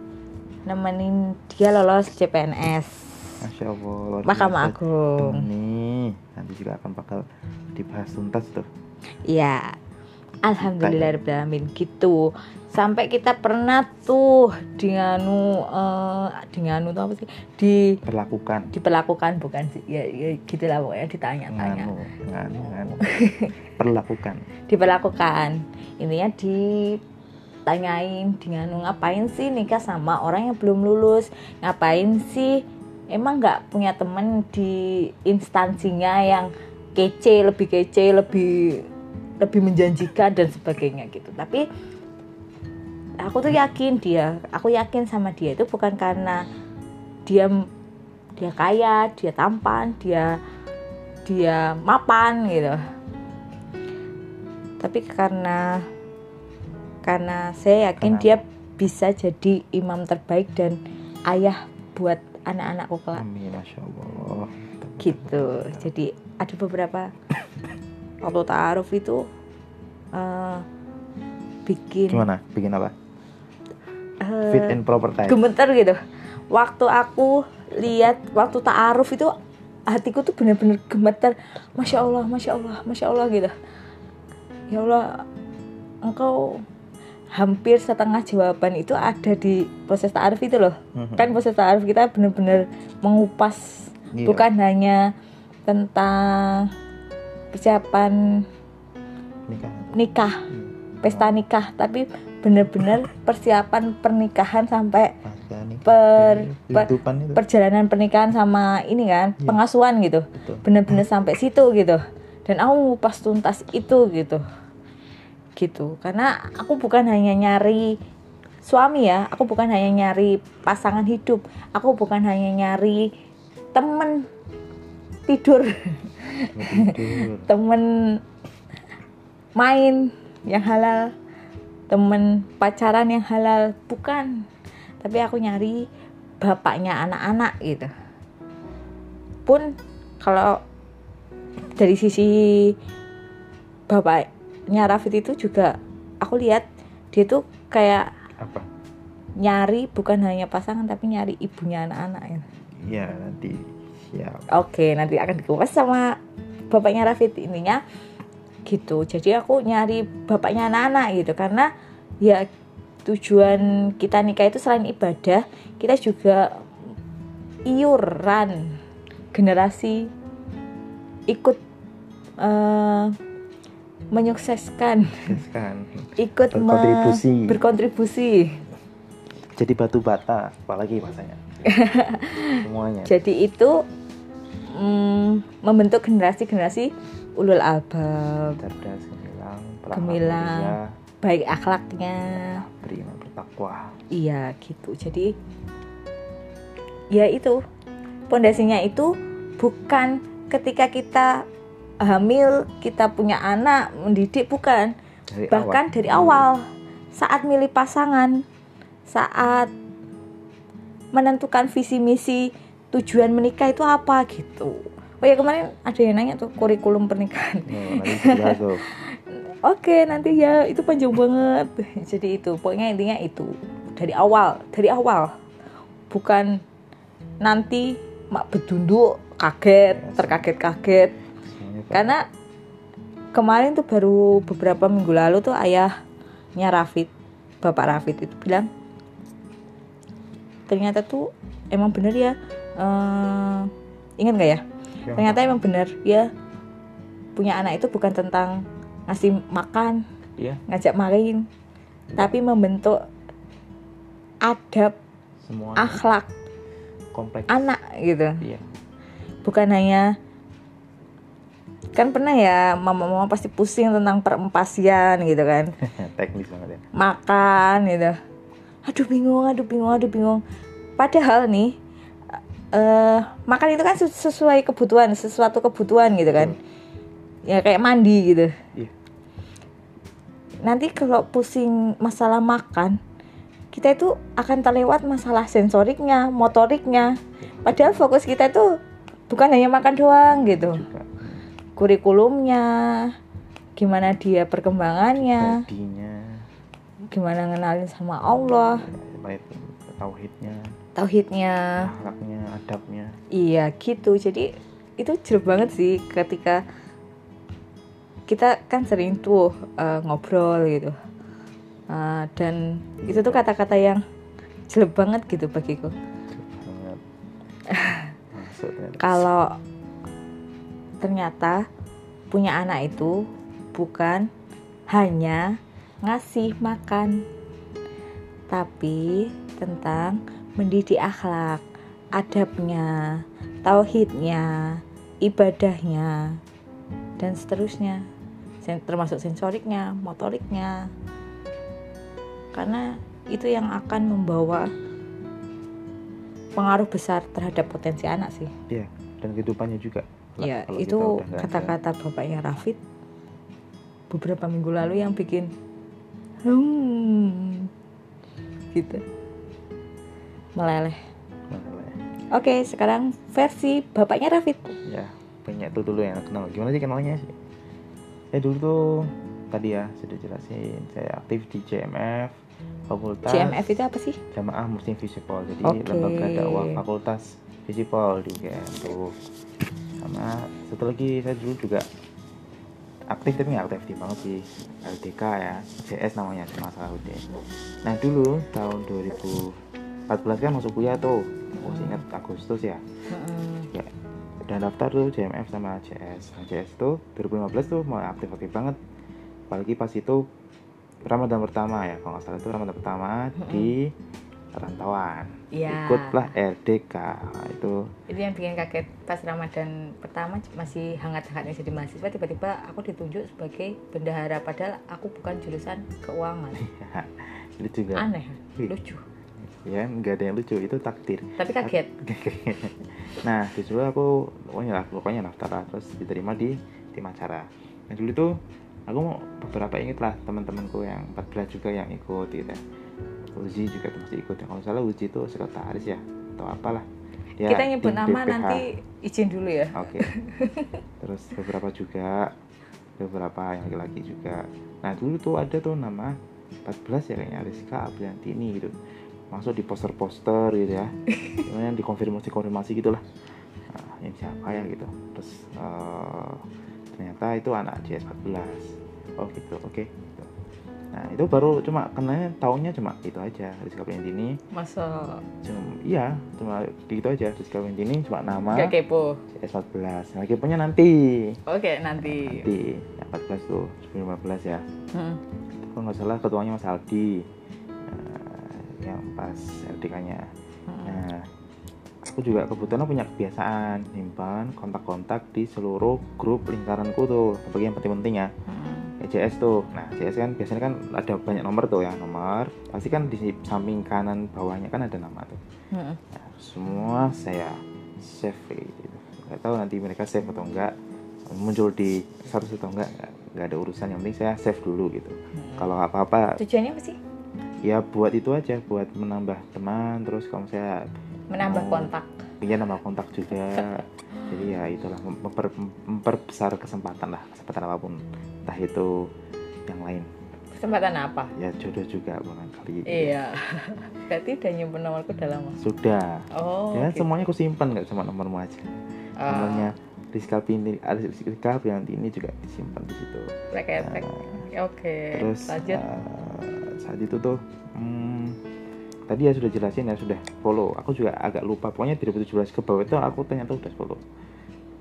Speaker 1: nemenin dia lolos CPNS
Speaker 2: Masya Allah.
Speaker 1: Mahkamah. Agung.
Speaker 2: Nih, nanti juga akan bakal dibahas tuntas tuh.
Speaker 1: Iya. Alhamdulillahirobbilalamin gitu. Sampai kita pernah tuh dengan eh dengan tuh apa sih? Di
Speaker 2: Perlakukan.
Speaker 1: diperlakukan bukan sih ya, ya gitulah pokoknya ditanya-tanya
Speaker 2: Nganu, nganu, nganu. [LAUGHS] Perlakukan.
Speaker 1: diperlakukan intinya ditanyain dengan ngapain sih nikah sama orang yang belum lulus ngapain sih emang nggak punya temen di instansinya yang kece lebih kece lebih lebih menjanjikan dan sebagainya gitu tapi aku tuh yakin dia aku yakin sama dia itu bukan karena dia dia kaya dia tampan dia dia mapan gitu tapi karena karena saya yakin
Speaker 2: Kenapa?
Speaker 1: dia bisa jadi imam terbaik dan ayah buat anak-anakku kelak
Speaker 2: Amin, Masya Allah.
Speaker 1: gitu jadi ada beberapa [LAUGHS] waktu taaruf itu eh, bikin
Speaker 2: Gimana? Bikin apa?
Speaker 1: eh,
Speaker 2: Fit and proper time.
Speaker 1: gemeter gitu waktu aku lihat waktu taaruf itu hatiku tuh bener-bener gemeter masya allah masya allah masya allah gitu ya allah engkau hampir setengah jawaban itu ada di proses taaruf itu loh
Speaker 2: Mhm.
Speaker 1: kan proses taaruf kita bener-bener mengupas
Speaker 2: Iya.
Speaker 1: bukan hanya tentang persiapan
Speaker 2: Nikah.
Speaker 1: nikah
Speaker 2: Hmm.
Speaker 1: pesta nikah tapi bener-bener [LAUGHS] persiapan pernikahan sampai
Speaker 2: nikah.
Speaker 1: Per- per-
Speaker 2: Kehidupan itu.
Speaker 1: perjalanan pernikahan sama ini kan
Speaker 2: Iya.
Speaker 1: pengasuhan gitu
Speaker 2: Betul.
Speaker 1: bener-bener sampai situ gitu dan aku ngupas tuntas itu gitu gitu. Karena aku bukan hanya nyari suami ya aku bukan hanya nyari pasangan hidup aku bukan hanya nyari temen tidur.
Speaker 2: Tidur. [LAUGHS]
Speaker 1: temen main yang halal temen pacaran yang halal bukan. Tapi aku nyari bapaknya anak-anak gitu. Pun kalau dari sisi bapaknya Rafid itu juga aku lihat dia tuh kayak
Speaker 2: apa
Speaker 1: nyari bukan hanya pasangan tapi nyari ibunya anak-anak ya.
Speaker 2: iya nanti siap
Speaker 1: Oke, nanti akan dikupas sama bapaknya Rafid intinya gitu. Jadi aku nyari bapaknya anak-anak gitu karena ya tujuan kita nikah itu selain ibadah, kita juga iuran generasi ikut eh, menyukseskan,
Speaker 2: Yes kan
Speaker 1: ikut me-
Speaker 2: Berkontribusi.
Speaker 1: berkontribusi.
Speaker 2: jadi batu bata apalagi bahasanya [LAUGHS] semuanya
Speaker 1: Jadi itu mm, membentuk generasi-generasi ulul albab,
Speaker 2: cerdas gemilang
Speaker 1: Gemilang. baik akhlaknya.
Speaker 2: beriman bertakwa
Speaker 1: Iya gitu. Jadi ya itu pondasinya itu bukan ketika kita hamil kita punya anak mendidik bukan.
Speaker 2: Dari
Speaker 1: bahkan
Speaker 2: awal.
Speaker 1: dari awal saat milih pasangan saat menentukan visi misi tujuan menikah itu apa gitu. Oh ya kemarin ada yang nanya tuh kurikulum pernikahan.
Speaker 2: Oh, tuh. [LAUGHS]
Speaker 1: Oke nanti ya itu panjang banget. [LAUGHS] Jadi itu pokoknya intinya itu. Dari awal dari awal. Bukan nanti mak bedunduk kaget terkaget-kaget. Karena kemarin tuh baru beberapa minggu lalu tuh ayahnya Rafid bapak Rafid itu bilang ternyata tuh emang bener ya eh, ingat nggak ya?
Speaker 2: Yang
Speaker 1: ternyata emang bener ya punya anak itu bukan tentang ngasih makan
Speaker 2: Iya.
Speaker 1: ngajak main tapi membentuk adab
Speaker 2: semua
Speaker 1: akhlak
Speaker 2: kompleks.
Speaker 1: anak gitu.
Speaker 2: Iya.
Speaker 1: Bukan hanya kan pernah ya mama-mama pasti pusing tentang perempasian gitu kan. [LAUGHS]
Speaker 2: Teknis banget ya.
Speaker 1: Makan gitu. Aduh bingung aduh bingung aduh bingung. Padahal nih eh makan itu kan ses- sesuai kebutuhan sesuatu kebutuhan gitu kan. Ya kayak mandi gitu.
Speaker 2: Iya.
Speaker 1: nanti kalau pusing masalah makan kita itu akan terlewat masalah sensoriknya motoriknya. Padahal fokus kita itu bukan hanya makan doang gitu.
Speaker 2: Juga
Speaker 1: kurikulumnya gimana dia perkembangannya
Speaker 2: badinya
Speaker 1: gimana ngenalin sama Allah
Speaker 2: tauhidnya.
Speaker 1: tauhidnya.
Speaker 2: Akhlaknya adabnya.
Speaker 1: Iya gitu. Jadi itu jelek banget sih ketika kita kan sering tuh eh, ngobrol gitu. Eh, dan itu tuh kata-kata yang jelek banget gitu bagiku. [LAUGHS] Kalau ternyata punya anak itu bukan hanya ngasih makan tapi tentang mendidik akhlak adabnya tauhidnya ibadahnya dan seterusnya. Termasuk sensoriknya motoriknya. Karena itu yang akan membawa pengaruh besar terhadap potensi anak sih.
Speaker 2: Iya dan kehidupannya juga
Speaker 1: ya itu
Speaker 2: ada.
Speaker 1: kata-kata bapaknya Rafid beberapa minggu lalu yang bikin hmm gitu. Meleleh. Oke sekarang versi bapaknya Rafid.
Speaker 2: Ya banyak tuh dulu yang kenal. Gimana sih kenalnya sih? Saya dulu tuh tadi ya sudah jelasin. Saya aktif di JMF fakultas.
Speaker 1: CMF itu apa sih?
Speaker 2: Jamaah Muslim Visipol jadi
Speaker 1: Oke.
Speaker 2: lembaga dakwah fakultas Visipol di UGM tuh sama satu lagi saya dulu juga aktif tapi nggak aktif banget sih. LDK ya CS namanya cuma salah udah nah dulu tahun 2014 kan masuk kuliah tuh. Masih ingat Agustus ya.
Speaker 1: Mm-mm.
Speaker 2: udah daftar tuh JMF sama CS nah, CS tuh 2015 tuh mau aktif-aktif banget. Apalagi pas itu Ramadan pertama ya kalau nggak salah itu Ramadan pertama di rantauan
Speaker 1: Iya.
Speaker 2: ikutlah RDK Nah, itu.
Speaker 1: Itu yang bikin kaget pas Ramadan pertama masih hangat-hangatnya jadi mahasiswa tiba-tiba aku ditunjuk sebagai bendahara padahal aku bukan jurusan keuangan.
Speaker 2: Itu juga
Speaker 1: aneh lucu.
Speaker 2: Ya nggak ada yang lucu itu takdir.
Speaker 1: Tapi kaget. [LAUGHS]
Speaker 2: Nah disuruh aku pokoknya lah pokoknya daftar lah terus diterima di tim acara. Nah dulu tuh aku mau beberapa inget lah teman-temanku yang 14 juga yang ikut gitu. ya. Uji juga masih ikut. Kalau salah Uji itu sekretaris ya atau apalah.
Speaker 1: Ya, kita nyebut nama BPH. nanti izin dulu ya.
Speaker 2: Oke. Okay. [LAUGHS] terus beberapa juga beberapa yang laki-laki juga. Nah dulu tuh ada tuh nama 14 ya kayaknya Rizka Apriantini gitu. Masuk di poster-poster gitu ya. [LAUGHS] Yang dikonfirmasi konfirmasi gitulah. Nah, ini siapa ya gitu. Terus uh, ternyata itu anak JS 14 oh gitu. Oke okay. Nah itu baru cuma kenanya tahunnya cuma itu aja Rizka ini
Speaker 1: Masa?
Speaker 2: Cuma, iya cuma gitu aja Rizka ini cuma nama.
Speaker 1: Gak kepo?
Speaker 2: CS14 Nah keponya nanti.
Speaker 1: Oke nanti.
Speaker 2: Nanti Yang 14 tuh 2015 ya. Hmm. Kalau nggak salah ketuanya Mas Aldi. Nah, Yang pas LDK-nya hmm. Nah aku juga kebetulan punya kebiasaan nyimpan kontak-kontak di seluruh grup lingkaranku tuh bagian penting-penting ya. Hmm EJS tuh. Nah EJS kan biasanya kan ada banyak nomor tuh ya nomor. Pasti kan di samping kanan bawahnya kan ada nama tuh. Hmm. nah, semua saya save gitu. Nggak tahu nanti mereka save atau enggak muncul di satu atau enggak nggak ada urusan. Yang penting saya save dulu gitu. Hmm. kalau apa-apa
Speaker 1: tujuannya apa sih?
Speaker 2: ya buat itu aja buat menambah teman terus kalau saya
Speaker 1: menambah mau, kontak.
Speaker 2: Iya nambah kontak juga [LAUGHS] jadi ya itulah memper, memperbesar kesempatan lah kesempatan apa pun. Entah itu yang lain.
Speaker 1: Kesempatan apa?
Speaker 2: Ya jodoh juga bukan kali
Speaker 1: iya. [LAUGHS] Berarti udah nyimpen nomorku udah lama?
Speaker 2: Sudah.
Speaker 1: Oh
Speaker 2: ya gitu. semuanya aku simpan nggak cuma nomormu aja. Uh. nomornya Rizka Pini Rizka yang ini juga disimpan di situ.
Speaker 1: Nah, oke okay.
Speaker 2: terus Lanjut. Uh, saat itu tuh hmm, tadi ya sudah jelasin ya sudah follow. Aku juga agak lupa. Pokoknya 2017 ke bawah itu aku ternyata udah follow.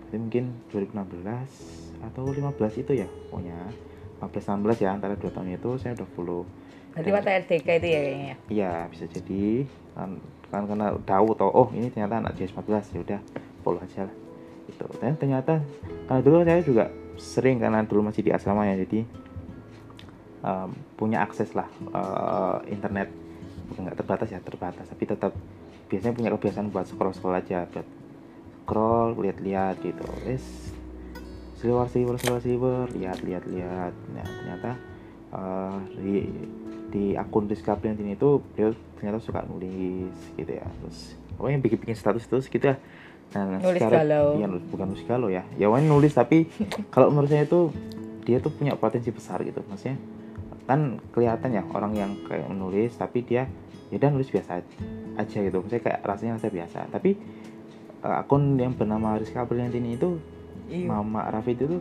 Speaker 2: Jadi mungkin 2016 atau 15 itu ya pokoknya. 15 16 ya antara dua tahun itu saya udah follow.
Speaker 1: Berarti waktu LDK itu ya kayaknya
Speaker 2: iya bisa jadi. Kan, kan karena tahu tau oh ini ternyata anak JS14 ya udah follow aja lah. Itu dan ternyata karena dulu saya juga sering karena dulu masih di asrama ya jadi um, punya akses lah uh, internet bukan nggak terbatas ya terbatas. Tapi tetap biasanya punya kebiasaan buat scroll scroll aja buat scroll lihat-lihat gitu. Wes sliver sliver sliver sliver lihat lihat lihat. Nah ternyata uh, di di akun Discovery ini itu dia ternyata suka nulis gitu ya. Terus oh yang bikin bikin status terus gitu ya.
Speaker 1: Nah nulis sekarang galau.
Speaker 2: ya bukan nulis galau ya. Ya wani nulis tapi [LAUGHS] kalau menurut saya itu dia tuh punya potensi besar gitu. Maksudnya kan kelihatan ya orang yang kayak menulis tapi dia ya udah nulis biasa aja gitu saya kayak rasanya rasa biasa tapi uh, akun yang bernama Rizka Apriliantini itu iya. Mama Rafid itu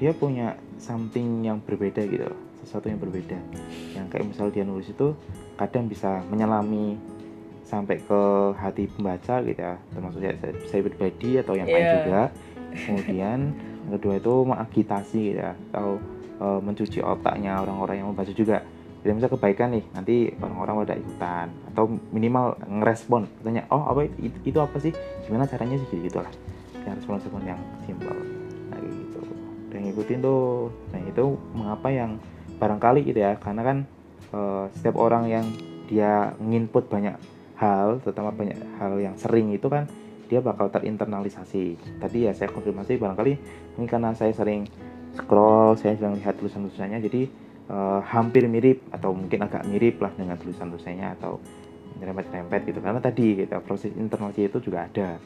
Speaker 2: dia punya something yang berbeda gitu sesuatu yang berbeda yang kayak misal dia nulis itu kadang bisa menyelami sampai ke hati pembaca gitu ya termasuk saya, saya, pribadi atau yang yeah. lain iya. juga kemudian kedua itu mengagitasi gitu ya atau uh, mencuci otaknya orang-orang yang membaca juga. Jadi misalnya kebaikan nih nanti orang-orang pada ikutan. Atau minimal ngerespon tanya oh apa itu, itu apa sih? Gimana caranya sih? Gitu lah yang respon-respon yang simpel. Nah gitu. Dan ngikutin tuh. Nah itu mengapa yang barangkali gitu ya karena kan uh, setiap orang yang dia nginput banyak hal terutama banyak hal yang sering itu kan dia bakal terinternalisasi. Tadi ya saya konfirmasi barangkali ini karena saya sering scroll saya sedang lihat tulisan-tulisannya jadi uh, hampir mirip atau mungkin agak mirip lah dengan tulisan-tulisannya atau rempet-rempet gitu karena tadi gitu proses internalisasi itu juga ada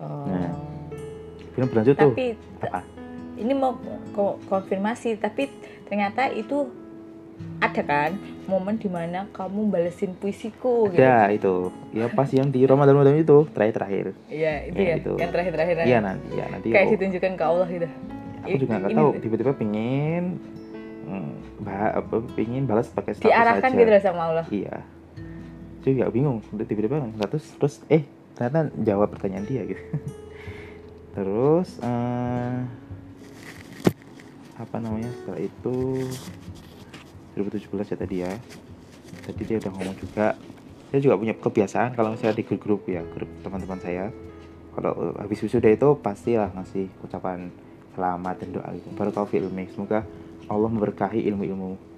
Speaker 2: oh. nah film berlanjut
Speaker 1: tapi,
Speaker 2: tuh apa
Speaker 1: ini mau konfirmasi tapi ternyata itu ada kan momen di mana kamu balesin puisiku
Speaker 2: gitu. ya itu ya pas yang di Ramadan Ramadan itu terakhir terakhir
Speaker 1: iya itu ya, ya itu. yang terakhir terakhir
Speaker 2: iya nanti ya nanti
Speaker 1: kayak oh. ditunjukkan ke Allah gitu
Speaker 2: aku juga nggak tahu tiba-tiba pingin hmm, bah, apa pingin balas pakai
Speaker 1: status diarahkan aja. gitu sama Allah.
Speaker 2: Iya. Juga bingung tiba-tiba terus terus eh ternyata jawab pertanyaan dia gitu. [LAUGHS] Terus uh, apa namanya setelah itu 2017 ya tadi ya. Tadi dia udah ngomong juga. Saya juga punya kebiasaan kalau saya di grup-grup ya grup teman-teman saya. Kalau habis wisuda itu pastilah ngasih ucapan selamat dan doa gitu. Baru tahu ilmu. Semoga Allah memberkahi ilmu-ilmu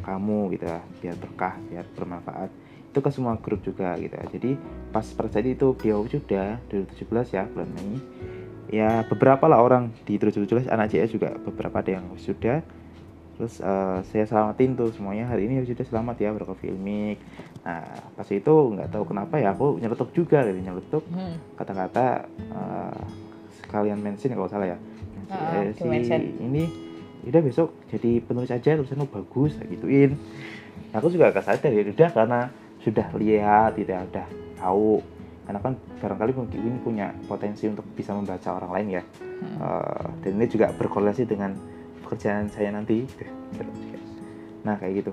Speaker 2: kamu gitu ya biar berkah biar bermanfaat. Itu ke semua grup juga gitu ya. Jadi pas terjadi itu beliau sudah 2017 ya bulan Mei. Ya beberapa lah orang di 2017 anak CS juga beberapa ada yang sudah terus uh, saya selamatin tuh semuanya. Hari ini sudah selamat ya berkah filmik. Nah pas itu nggak tahu kenapa ya aku nyeletuk juga gitu nyeletuk.
Speaker 1: Hmm.
Speaker 2: kata-kata uh, sekalian mention kalau salah ya Eh, si ini udah besok jadi penulis aja tulisannya bagus saya gituin. Aku juga agak sadar ya udah karena sudah lihat gitu ya udah tahu. Karena kan barangkali mungkin punya potensi untuk bisa membaca orang lain ya.
Speaker 1: Hmm.
Speaker 2: Eh, dan ini juga berkorelasi dengan pekerjaan saya nanti. Nah kayak gitu.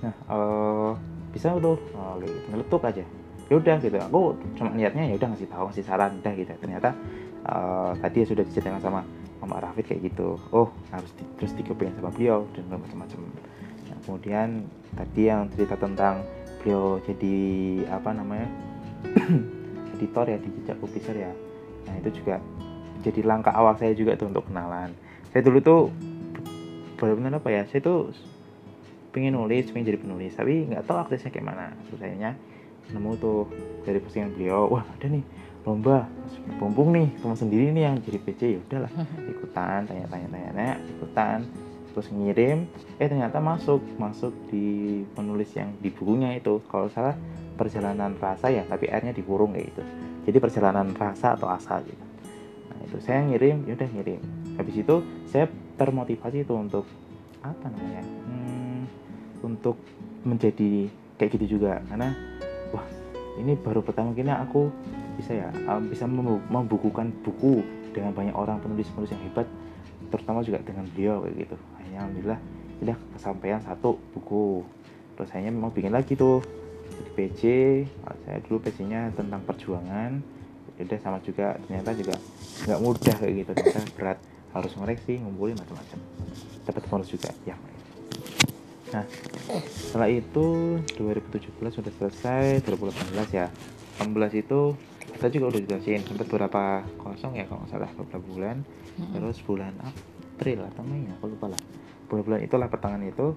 Speaker 2: Nah eh, bisa tuh eh, kayak gitu ngeletuk aja. Ya udah gitu. Aku cuma niatnya ya udah ngasih tahu ngasih saran udah gitu. Ternyata eh, tadi ya sudah diceritakan sama Mama Rafid kayak gitu. Oh harus di, terus dikepingin sama beliau dan macam-macam. Nah, kemudian tadi yang cerita tentang beliau jadi apa namanya [CLEARS THROAT] editor ya di jejak publisher ya. Nah itu juga jadi langkah awal saya juga tuh untuk kenalan. Saya dulu tuh benar-benar apa ya saya tuh pengen nulis pengen jadi penulis tapi nggak tahu aksesnya kayak mana. Terus akhirnya nemu tuh dari postingan beliau wah ada nih lomba bumbung nih teman sendiri nih yang jadi PC ya udahlah. [LAUGHS] Ikutan tanya-tanya tanya ikutan. Terus ngirim eh ternyata masuk masuk di penulis yang di bukunya itu. Kalau salah perjalanan rasa ya tapi airnya dikurung kayak gitu. Jadi perjalanan rasa atau asa gitu. Nah itu saya ngirim ya udah ngirim. Habis itu saya termotivasi itu untuk apa namanya hmm, untuk menjadi kayak gitu juga. Karena wah ini baru pertama kali aku bisa ya um, bisa membu- membukukan buku dengan banyak orang penulis-penulis yang hebat terutama juga dengan beliau kayak gitu. Akhirnya alhamdulillah udah kesampaian satu buku. Terus akhirnya memang bikin lagi tuh di PC Nah, saya dulu PC-nya tentang perjuangan. Ya udah sama juga ternyata juga nggak mudah kayak gitu. Ternyata berat harus ngoreksi ngumpulin macam-macam. Dapat bonus juga ya nah setelah itu 2017 sudah selesai 2018 ya. 18 itu kita juga udah jelasin sempat beberapa kosong ya kalau nggak salah beberapa bulan.
Speaker 1: Mm-mm.
Speaker 2: terus bulan April atau Mei aku lupa lah. Bulan-bulan itulah pertengahan itu.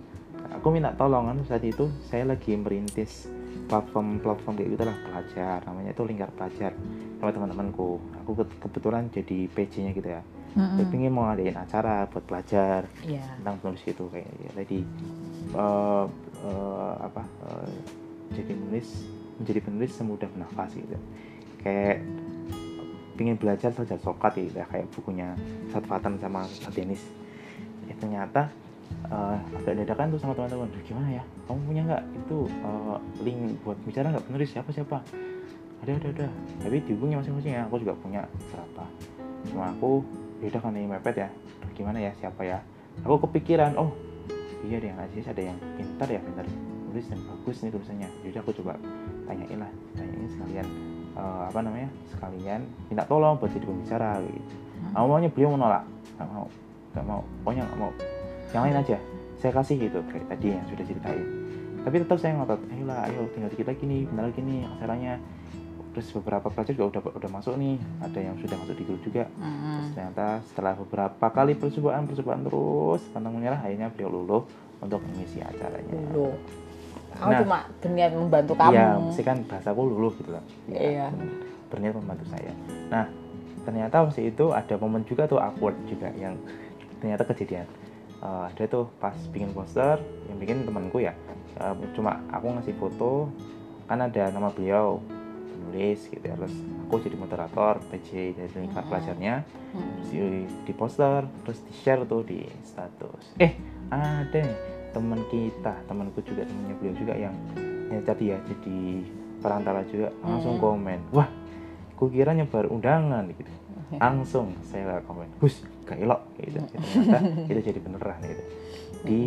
Speaker 2: Aku minta tolong kan saat itu saya lagi merintis platform-platform kayak gitu lah pelajar. Namanya itu lingkar pelajar sama teman-temanku. Aku ke- kebetulan jadi PJ-nya gitu ya. Saya pengen mau ngadain acara buat pelajar
Speaker 1: Iya.
Speaker 2: tentang penulis itu kayak ya, tadi eh, eh, apa eh, jadi penulis menjadi penulis semudah bernafas gitu kayak pengen belajar saja sokat gitu ya kayak bukunya Sat Fatan sama Sat Denis eh, ternyata eh, agak dadakan tuh sama teman-teman. "Duh, gimana ya? Kamu punya nggak itu eh, link buat bicara nggak? Penulis siapa siapa? Ada ada ada. Tapi di bukunya masing-masing ya. Aku juga punya berapa. Cuma aku beda kan ini mepet ya. Gimana ya? Siapa ya? Aku kepikiran oh iya yang Aziz ada yang pintar ya pintar. Tulis dan bagus nih tulisannya. Jadi aku coba tanyain lah. Tanyain sekalian eh, apa namanya sekalian minta tolong buat jadi pembicara gitu.
Speaker 1: Hmm.
Speaker 2: awalnya beliau menolak. Nggak mau nggak mau. Pokoknya nggak mau. Yang lain aja. Saya kasih gitu kayak tadi yang sudah ceritain. Tapi tetap saya ngotot ayolah ayo tinggal dikit lagi nih bentar lagi nih acaranya. Terus beberapa pelajar juga udah udah masuk nih. Ada yang sudah masuk di grup juga. Terus
Speaker 1: Mm-mm.
Speaker 2: ternyata setelah beberapa kali percobaan percobaan terus pantang menyerah akhirnya beliau luluh untuk mengisi acaranya.
Speaker 1: Dulu. Aku
Speaker 2: Nah.
Speaker 1: cuma berniat membantu kamu.
Speaker 2: iya mesti kan bahasaku luluh gitu lah.
Speaker 1: Iya.
Speaker 2: berniat membantu saya. Nah ternyata waktu itu ada momen juga tuh awkward juga yang ternyata kejadian. Eh, ada tuh pas bikin poster yang bikin temanku ya. Eh, cuma aku ngasih foto kan ada nama beliau penulis gitu ya. Terus aku jadi moderator PJ dari lingkar pelajarnya
Speaker 1: Mm.
Speaker 2: terus di, di poster terus di share tuh di status. Eh ada teman kita temanku juga temennya beliau juga yang yang tadi ya jadi perantara juga langsung
Speaker 1: Hmm.
Speaker 2: komen wah kukira nyebar undangan gitu. Langsung saya komen hus gak elok gitu. Ternyata [LAUGHS] itu jadi beneran gitu. Di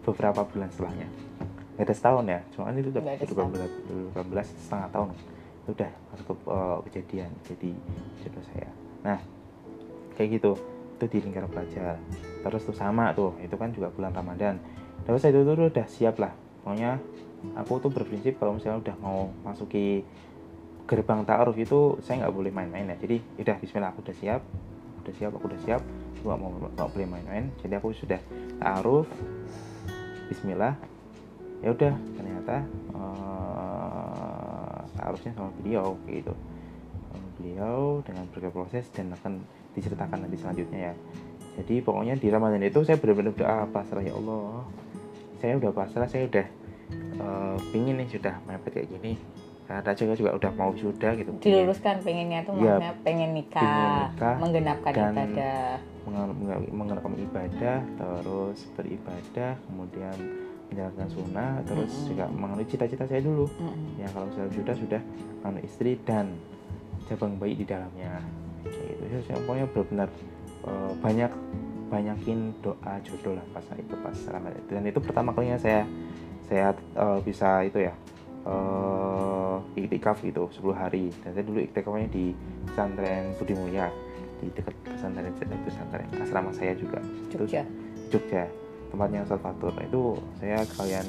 Speaker 2: beberapa bulan setelahnya. Nggak ada setahun ya cuma itu udah
Speaker 1: ada
Speaker 2: 2018 setengah tahun. Udah masuk ke eh, kejadian jadi jodoh saya. Nah kayak gitu. Itu di lingkaran pelajar terus tuh sama tuh itu kan juga bulan ramadan. Terus saya itu tuh udah siap lah. Pokoknya aku tuh berprinsip kalau misalnya udah mau masuki gerbang ta'aruf itu saya nggak boleh main-main ya. Jadi udah Bismillah aku udah siap udah siap aku udah siap nggak mau nggak boleh main-main. Jadi aku sudah ta'aruf Bismillah ya udah ternyata eh, ta'arufnya sama beliau gitu. Beliau dengan berbagai proses dan akan diceritakan nanti selanjutnya ya jadi pokoknya di Ramadan itu saya benar-benar doa pasrah ya Allah. Saya udah pasrah saya udah uh, pingin nih sudah mepet kayak gini. Karena juga juga udah mau sudah gitu
Speaker 1: diluruskan pengennya tuh maksudnya pengen nikah,
Speaker 2: pengen nikah
Speaker 1: menggenapkan
Speaker 2: dan
Speaker 1: ibadah.
Speaker 2: mengerjakan ibadah terus beribadah kemudian menjalankan sunnah terus
Speaker 1: Mm-mm.
Speaker 2: juga mengenai cita-cita saya dulu.
Speaker 1: Mm-mm.
Speaker 2: ya kalau sudah sudah sudah anak istri dan cabang bayi di dalamnya. Kayak gitu. Saya pokoknya benar-benar eh, banyak banyakin doa jodoh lah pas itu pas Ramadan dan itu pertama kalinya saya saya eh, bisa itu ya eh iktikaf gitu 10 hari. Dan saya dulu iktikafnya di pesantren Budi Mulia di dekat pesantren pesantren asrama saya juga.
Speaker 1: Jogja?
Speaker 2: Jogja tempatnya Ustaz Fatur. Nah, itu saya eh,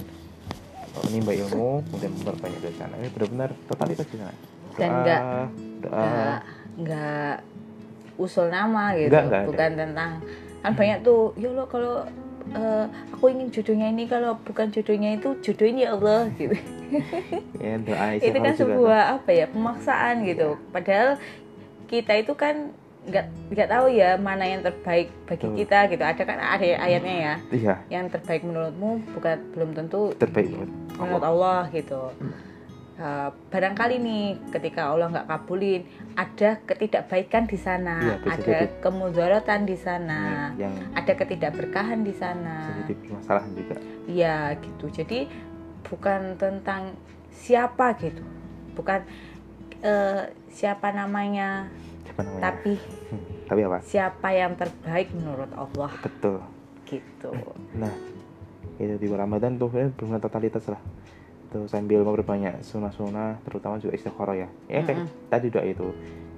Speaker 2: menimba ilmu kemudian memperbanyak dari sana ini benar-benar totalitas di sana. Doa
Speaker 1: Dan nggak-
Speaker 2: doa.
Speaker 1: nggak nggak usul nama gitu
Speaker 2: Nggak, nggak ada.
Speaker 1: bukan tentang kan banyak tuh ya Allah kalau eh, aku ingin jodohnya ini kalau bukan jodohnya itu jodohin ya Allah [LAUGHS] gitu
Speaker 2: ya, doa
Speaker 1: itu kan sebuah apa ya pemaksaan gitu padahal kita itu kan nggak nggak tahu ya mana yang terbaik bagi
Speaker 2: Betul.
Speaker 1: kita gitu ada kan ada ayatnya ya
Speaker 2: tuh. iya
Speaker 1: yang terbaik menurutmu bukan belum tentu
Speaker 2: terbaik menurut
Speaker 1: menurut
Speaker 2: Allah.
Speaker 1: Allah gitu Uh, barangkali nih ketika Allah nggak kabulin ada ketidakbaikan di sana
Speaker 2: Iya, bisa
Speaker 1: ada kemudaratan di sana
Speaker 2: yang
Speaker 1: ada ketidakberkahan di sana.
Speaker 2: permasalahan juga.
Speaker 1: Iya gitu. Jadi bukan tentang siapa gitu, bukan eh, siapa namanya,
Speaker 2: apa namanya?
Speaker 1: tapi [LAUGHS]
Speaker 2: tapi apa?
Speaker 1: siapa yang terbaik menurut Allah.
Speaker 2: Betul.
Speaker 1: Gitu.
Speaker 2: nah itu di Ramadan tuh benar totalitas lah tuh sambil memperbanyak sunnah-sunnah terutama juga istikharah ya ya kayak
Speaker 1: Mm-mm.
Speaker 2: tadi doa itu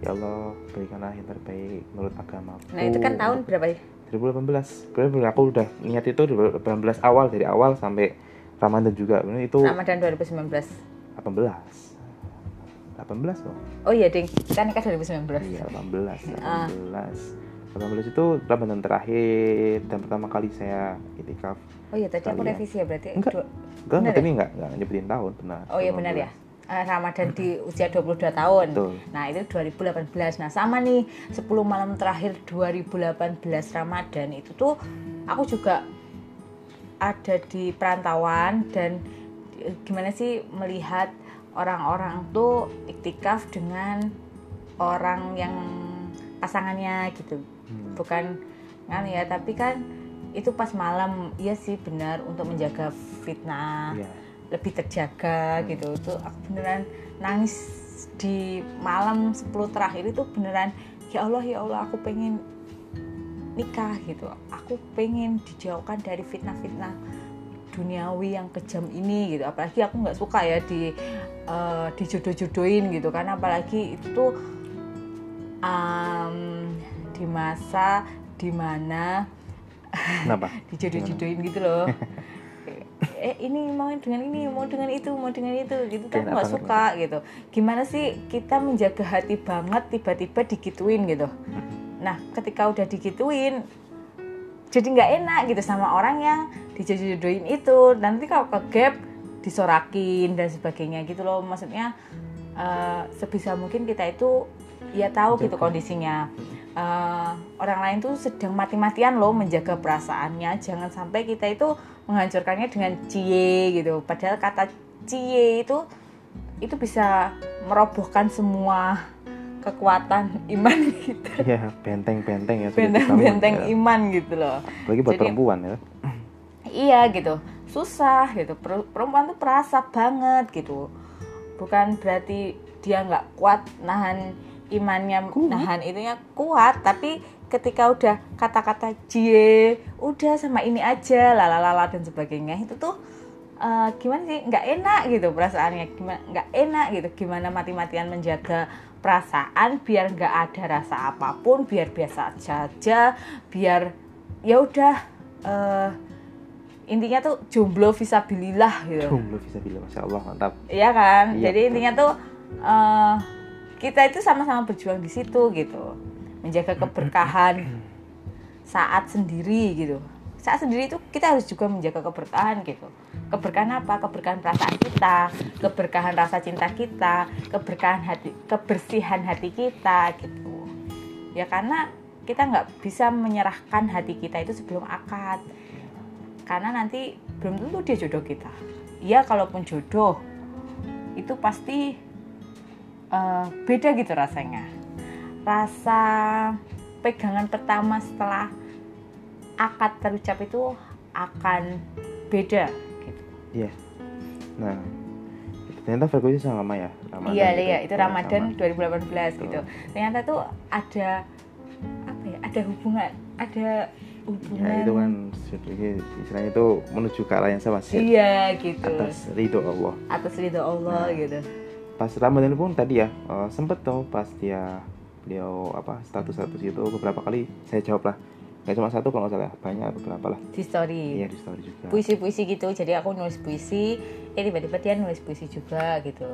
Speaker 2: ya Allah berikanlah yang terbaik menurut agama
Speaker 1: Nah itu kan tahun berapa ya?
Speaker 2: 2018 Sebenarnya aku udah niat itu 2018 awal dari awal sampai Ramadan juga itu
Speaker 1: Ramadan 2019.
Speaker 2: 18 18 dong
Speaker 1: Oh iya ding, kita nikah 2019.
Speaker 2: iya 18
Speaker 1: Ah.
Speaker 2: 18 18 itu Ramadan terakhir dan pertama kali saya itikaf
Speaker 1: Oh iya tadi aku revisi ya berarti.
Speaker 2: Enggak.
Speaker 1: dua-
Speaker 2: enggak enggak ini enggak enggak nyebutin tahun benar
Speaker 1: Oh iya benar ya. Eh, Ramadan di usia 22 tahun.
Speaker 2: betul
Speaker 1: Nah itu 2018 Nah sama nih 10 malam terakhir 2018 Ramadan Itu tuh aku juga ada di perantauan Dan eh, gimana sih melihat orang-orang tuh iktikaf dengan orang yang pasangannya gitu
Speaker 2: Hmm.
Speaker 1: Bukan kan ya tapi kan itu pas malam Iya sih benar untuk menjaga fitnah
Speaker 2: iya.
Speaker 1: lebih terjaga gitu. Tuh aku beneran nangis di malam 10 terakhir itu beneran ya Allah ya Allah aku pengen nikah gitu. Aku pengen dijauhkan dari fitnah-fitnah duniawi yang kejam ini gitu. Apalagi aku nggak suka ya di eh, dijodoh-jodohin gitu. Kan apalagi itu tuh em, di masa di mana
Speaker 2: kenapa?
Speaker 1: Dijodoh-jodohin gitu loh. [LAUGHS] Eh ini mau dengan ini mau dengan itu mau dengan itu gitu.
Speaker 2: Kayak
Speaker 1: nggak suka gitu. Gimana sih kita menjaga hati banget tiba-tiba digituin gitu? Nah ketika udah digituin jadi nggak enak gitu sama orang yang dijodoh-jodohin itu. Nanti kalau ke gap disorakin dan sebagainya gitu loh. Maksudnya eh, sebisa mungkin kita itu ya tahu gitu
Speaker 2: Jaga.
Speaker 1: kondisinya Eh, orang lain tuh sedang mati-matian loh menjaga perasaannya. Jangan sampai kita itu menghancurkannya dengan cie gitu. Padahal kata cie itu itu bisa merobohkan semua kekuatan iman kita.
Speaker 2: Iya benteng-benteng ya
Speaker 1: benteng-benteng
Speaker 2: ya.
Speaker 1: iman gitu loh.
Speaker 2: Apalagi buat
Speaker 1: Jadi-
Speaker 2: perempuan ya.
Speaker 1: Iya gitu. Susah gitu. Per- perempuan tuh perasa banget gitu. Bukan berarti dia nggak kuat nahan imannya nahan itunya kuat tapi ketika udah kata-kata cie udah sama ini aja lalalala dan sebagainya itu tuh eh, gimana sih nggak enak gitu perasaannya gimana nggak enak gitu gimana mati-matian menjaga perasaan biar nggak ada rasa apa pun biar biasa saja biar ya udah eh, intinya tuh jomblo visabilillah gitu
Speaker 2: jomblo bisa bilang masya Allah mantap
Speaker 1: Iya kan?
Speaker 2: Iya,
Speaker 1: Jadi
Speaker 2: betul.
Speaker 1: intinya tuh eh, kita itu sama-sama berjuang di situ gitu. Menjaga keberkahan saat sendiri gitu. Saat sendiri itu kita harus juga menjaga keberkahan gitu. Keberkahan apa? Keberkahan perasaan kita, keberkahan rasa cinta kita, keberkahan hati, kebersihan hati kita gitu. Ya karena kita nggak bisa menyerahkan hati kita itu sebelum akad karena nanti belum tentu dia jodoh kita ya kalaupun jodoh itu pasti uh, beda gitu rasanya rasa pegangan pertama setelah akad terucap itu akan beda gitu.
Speaker 2: Iya. Nah, ternyata frekuensi sama lama ya.
Speaker 1: Ramadan iya, gitu. iya, itu Ramadan sama. 2018 Betul. gitu. Ternyata tuh ada apa ya? Ada hubungan, ada hubungan.
Speaker 2: Ya, itu kan istilahnya itu menuju ke arah yang sama sih.
Speaker 1: Iya, gitu.
Speaker 2: Atas ridho Allah.
Speaker 1: Atas ridho Allah nah, gitu.
Speaker 2: Pas Ramadan pun tadi ya, uh, sempet tuh pas dia beliau apa status-status itu beberapa kali saya jawab lah. Nggak cuma satu kalau nggak salah banyak beberapa lah.
Speaker 1: Di story?
Speaker 2: Iya di story juga.
Speaker 1: Puisi-puisi gitu jadi aku nulis puisi eh tiba-tiba dia nulis puisi juga gitu.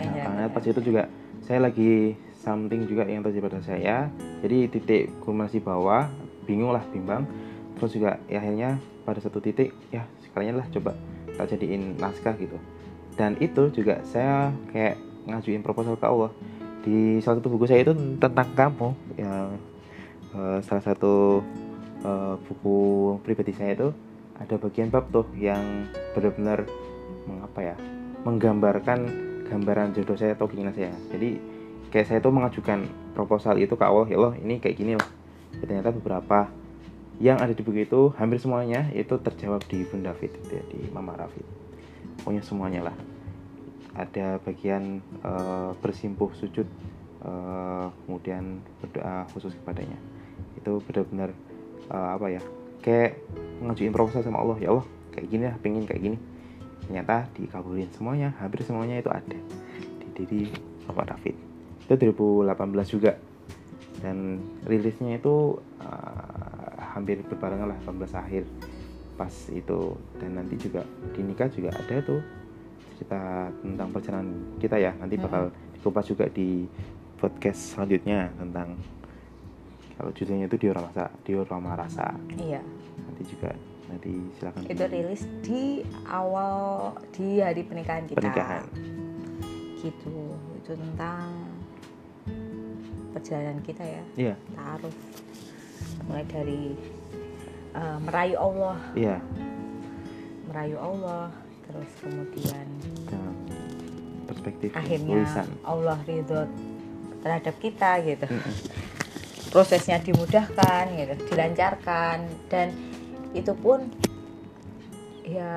Speaker 2: Nah, karena pas itu juga saya lagi something juga yang terjadi pada saya. Jadi titik kulminasi bawah bingung lah bimbang. Terus juga ya akhirnya pada satu titik ya sekalinya lah coba tak jadiin naskah gitu dan itu juga saya kayak ngajuin proposal ke Allah. Di salah satu buku saya itu tentang kamu yang uh, salah satu uh, buku pribadi saya itu ada bagian bab tuh yang benar-benar mengapa ya menggambarkan gambaran jodoh saya atau keinginan saya. Jadi kayak saya tuh mengajukan proposal itu ke Allah ya Allah ini kayak gini loh. Ternyata beberapa yang ada di buku itu hampir semuanya itu terjawab di Bunda Fit ya, di Mama Rafid pokoknya semuanya lah. Ada bagian uh, bersimpuh sujud uh, kemudian berdoa khusus kepadanya. Itu benar-benar uh, apa ya kayak ngajuin proposal sama Allah ya Allah kayak gini lah pengen kayak gini. Ternyata dikabulin semuanya hampir semuanya itu ada di diri Bapak David. Itu 2018 juga. Dan rilisnya itu uh, hampir berbarengan lah 18 akhir pas itu. Dan nanti juga di nikah juga ada tuh cerita tentang perjalanan kita ya. Nanti bakal dikupas juga di podcast selanjutnya tentang kalau judulnya itu diorama rasa diorama rasa.
Speaker 1: Iya.
Speaker 2: Nanti juga nanti silakan
Speaker 1: itu rilis di awal di hari pernikahan kita.
Speaker 2: Pernikahan.
Speaker 1: Gitu. Itu tentang perjalanan kita ya.
Speaker 2: Iya.
Speaker 1: Taruh mulai dari uh, merayu Allah.
Speaker 2: Iya.
Speaker 1: Merayu Allah terus kemudian
Speaker 2: perspektif
Speaker 1: akhirnya tulisan. Allah ridho terhadap kita gitu. Mm -mm. prosesnya dimudahkan gitu dilancarkan dan itu pun ya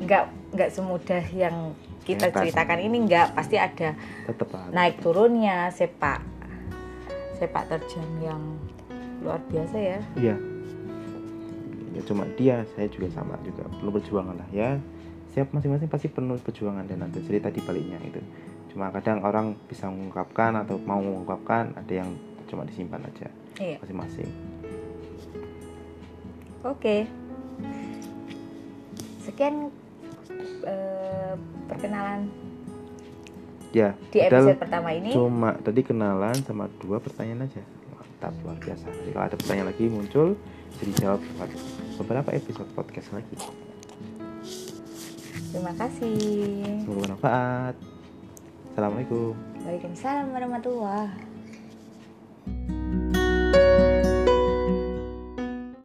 Speaker 1: nggak nggak semudah yang kita ceritakan ini nggak pasti ada
Speaker 2: Tetep
Speaker 1: naik turunnya sepak sepak terjang yang luar biasa ya.
Speaker 2: Iya. Ya cuma dia saya juga sama juga. Perlu perjuangan lah ya. Siap masing-masing pasti penuh perjuangan dan ada cerita di baliknya itu. Cuma kadang orang bisa mengungkapkan atau mau mengungkapkan ada yang cuma disimpan aja. Iya. masing-masing.
Speaker 1: Oke. Sekian uh, perkenalan
Speaker 2: ya
Speaker 1: di episode pertama ini.
Speaker 2: cuma tadi kenalan sama dua pertanyaan aja mantap luar biasa jadi kalau ada pertanyaan lagi muncul bisa dijawab beberapa episode podcast lagi.
Speaker 1: Terima kasih.
Speaker 2: Semoga bermanfaat. Assalamualaikum.
Speaker 1: Waalaikumsalam warahmatullahi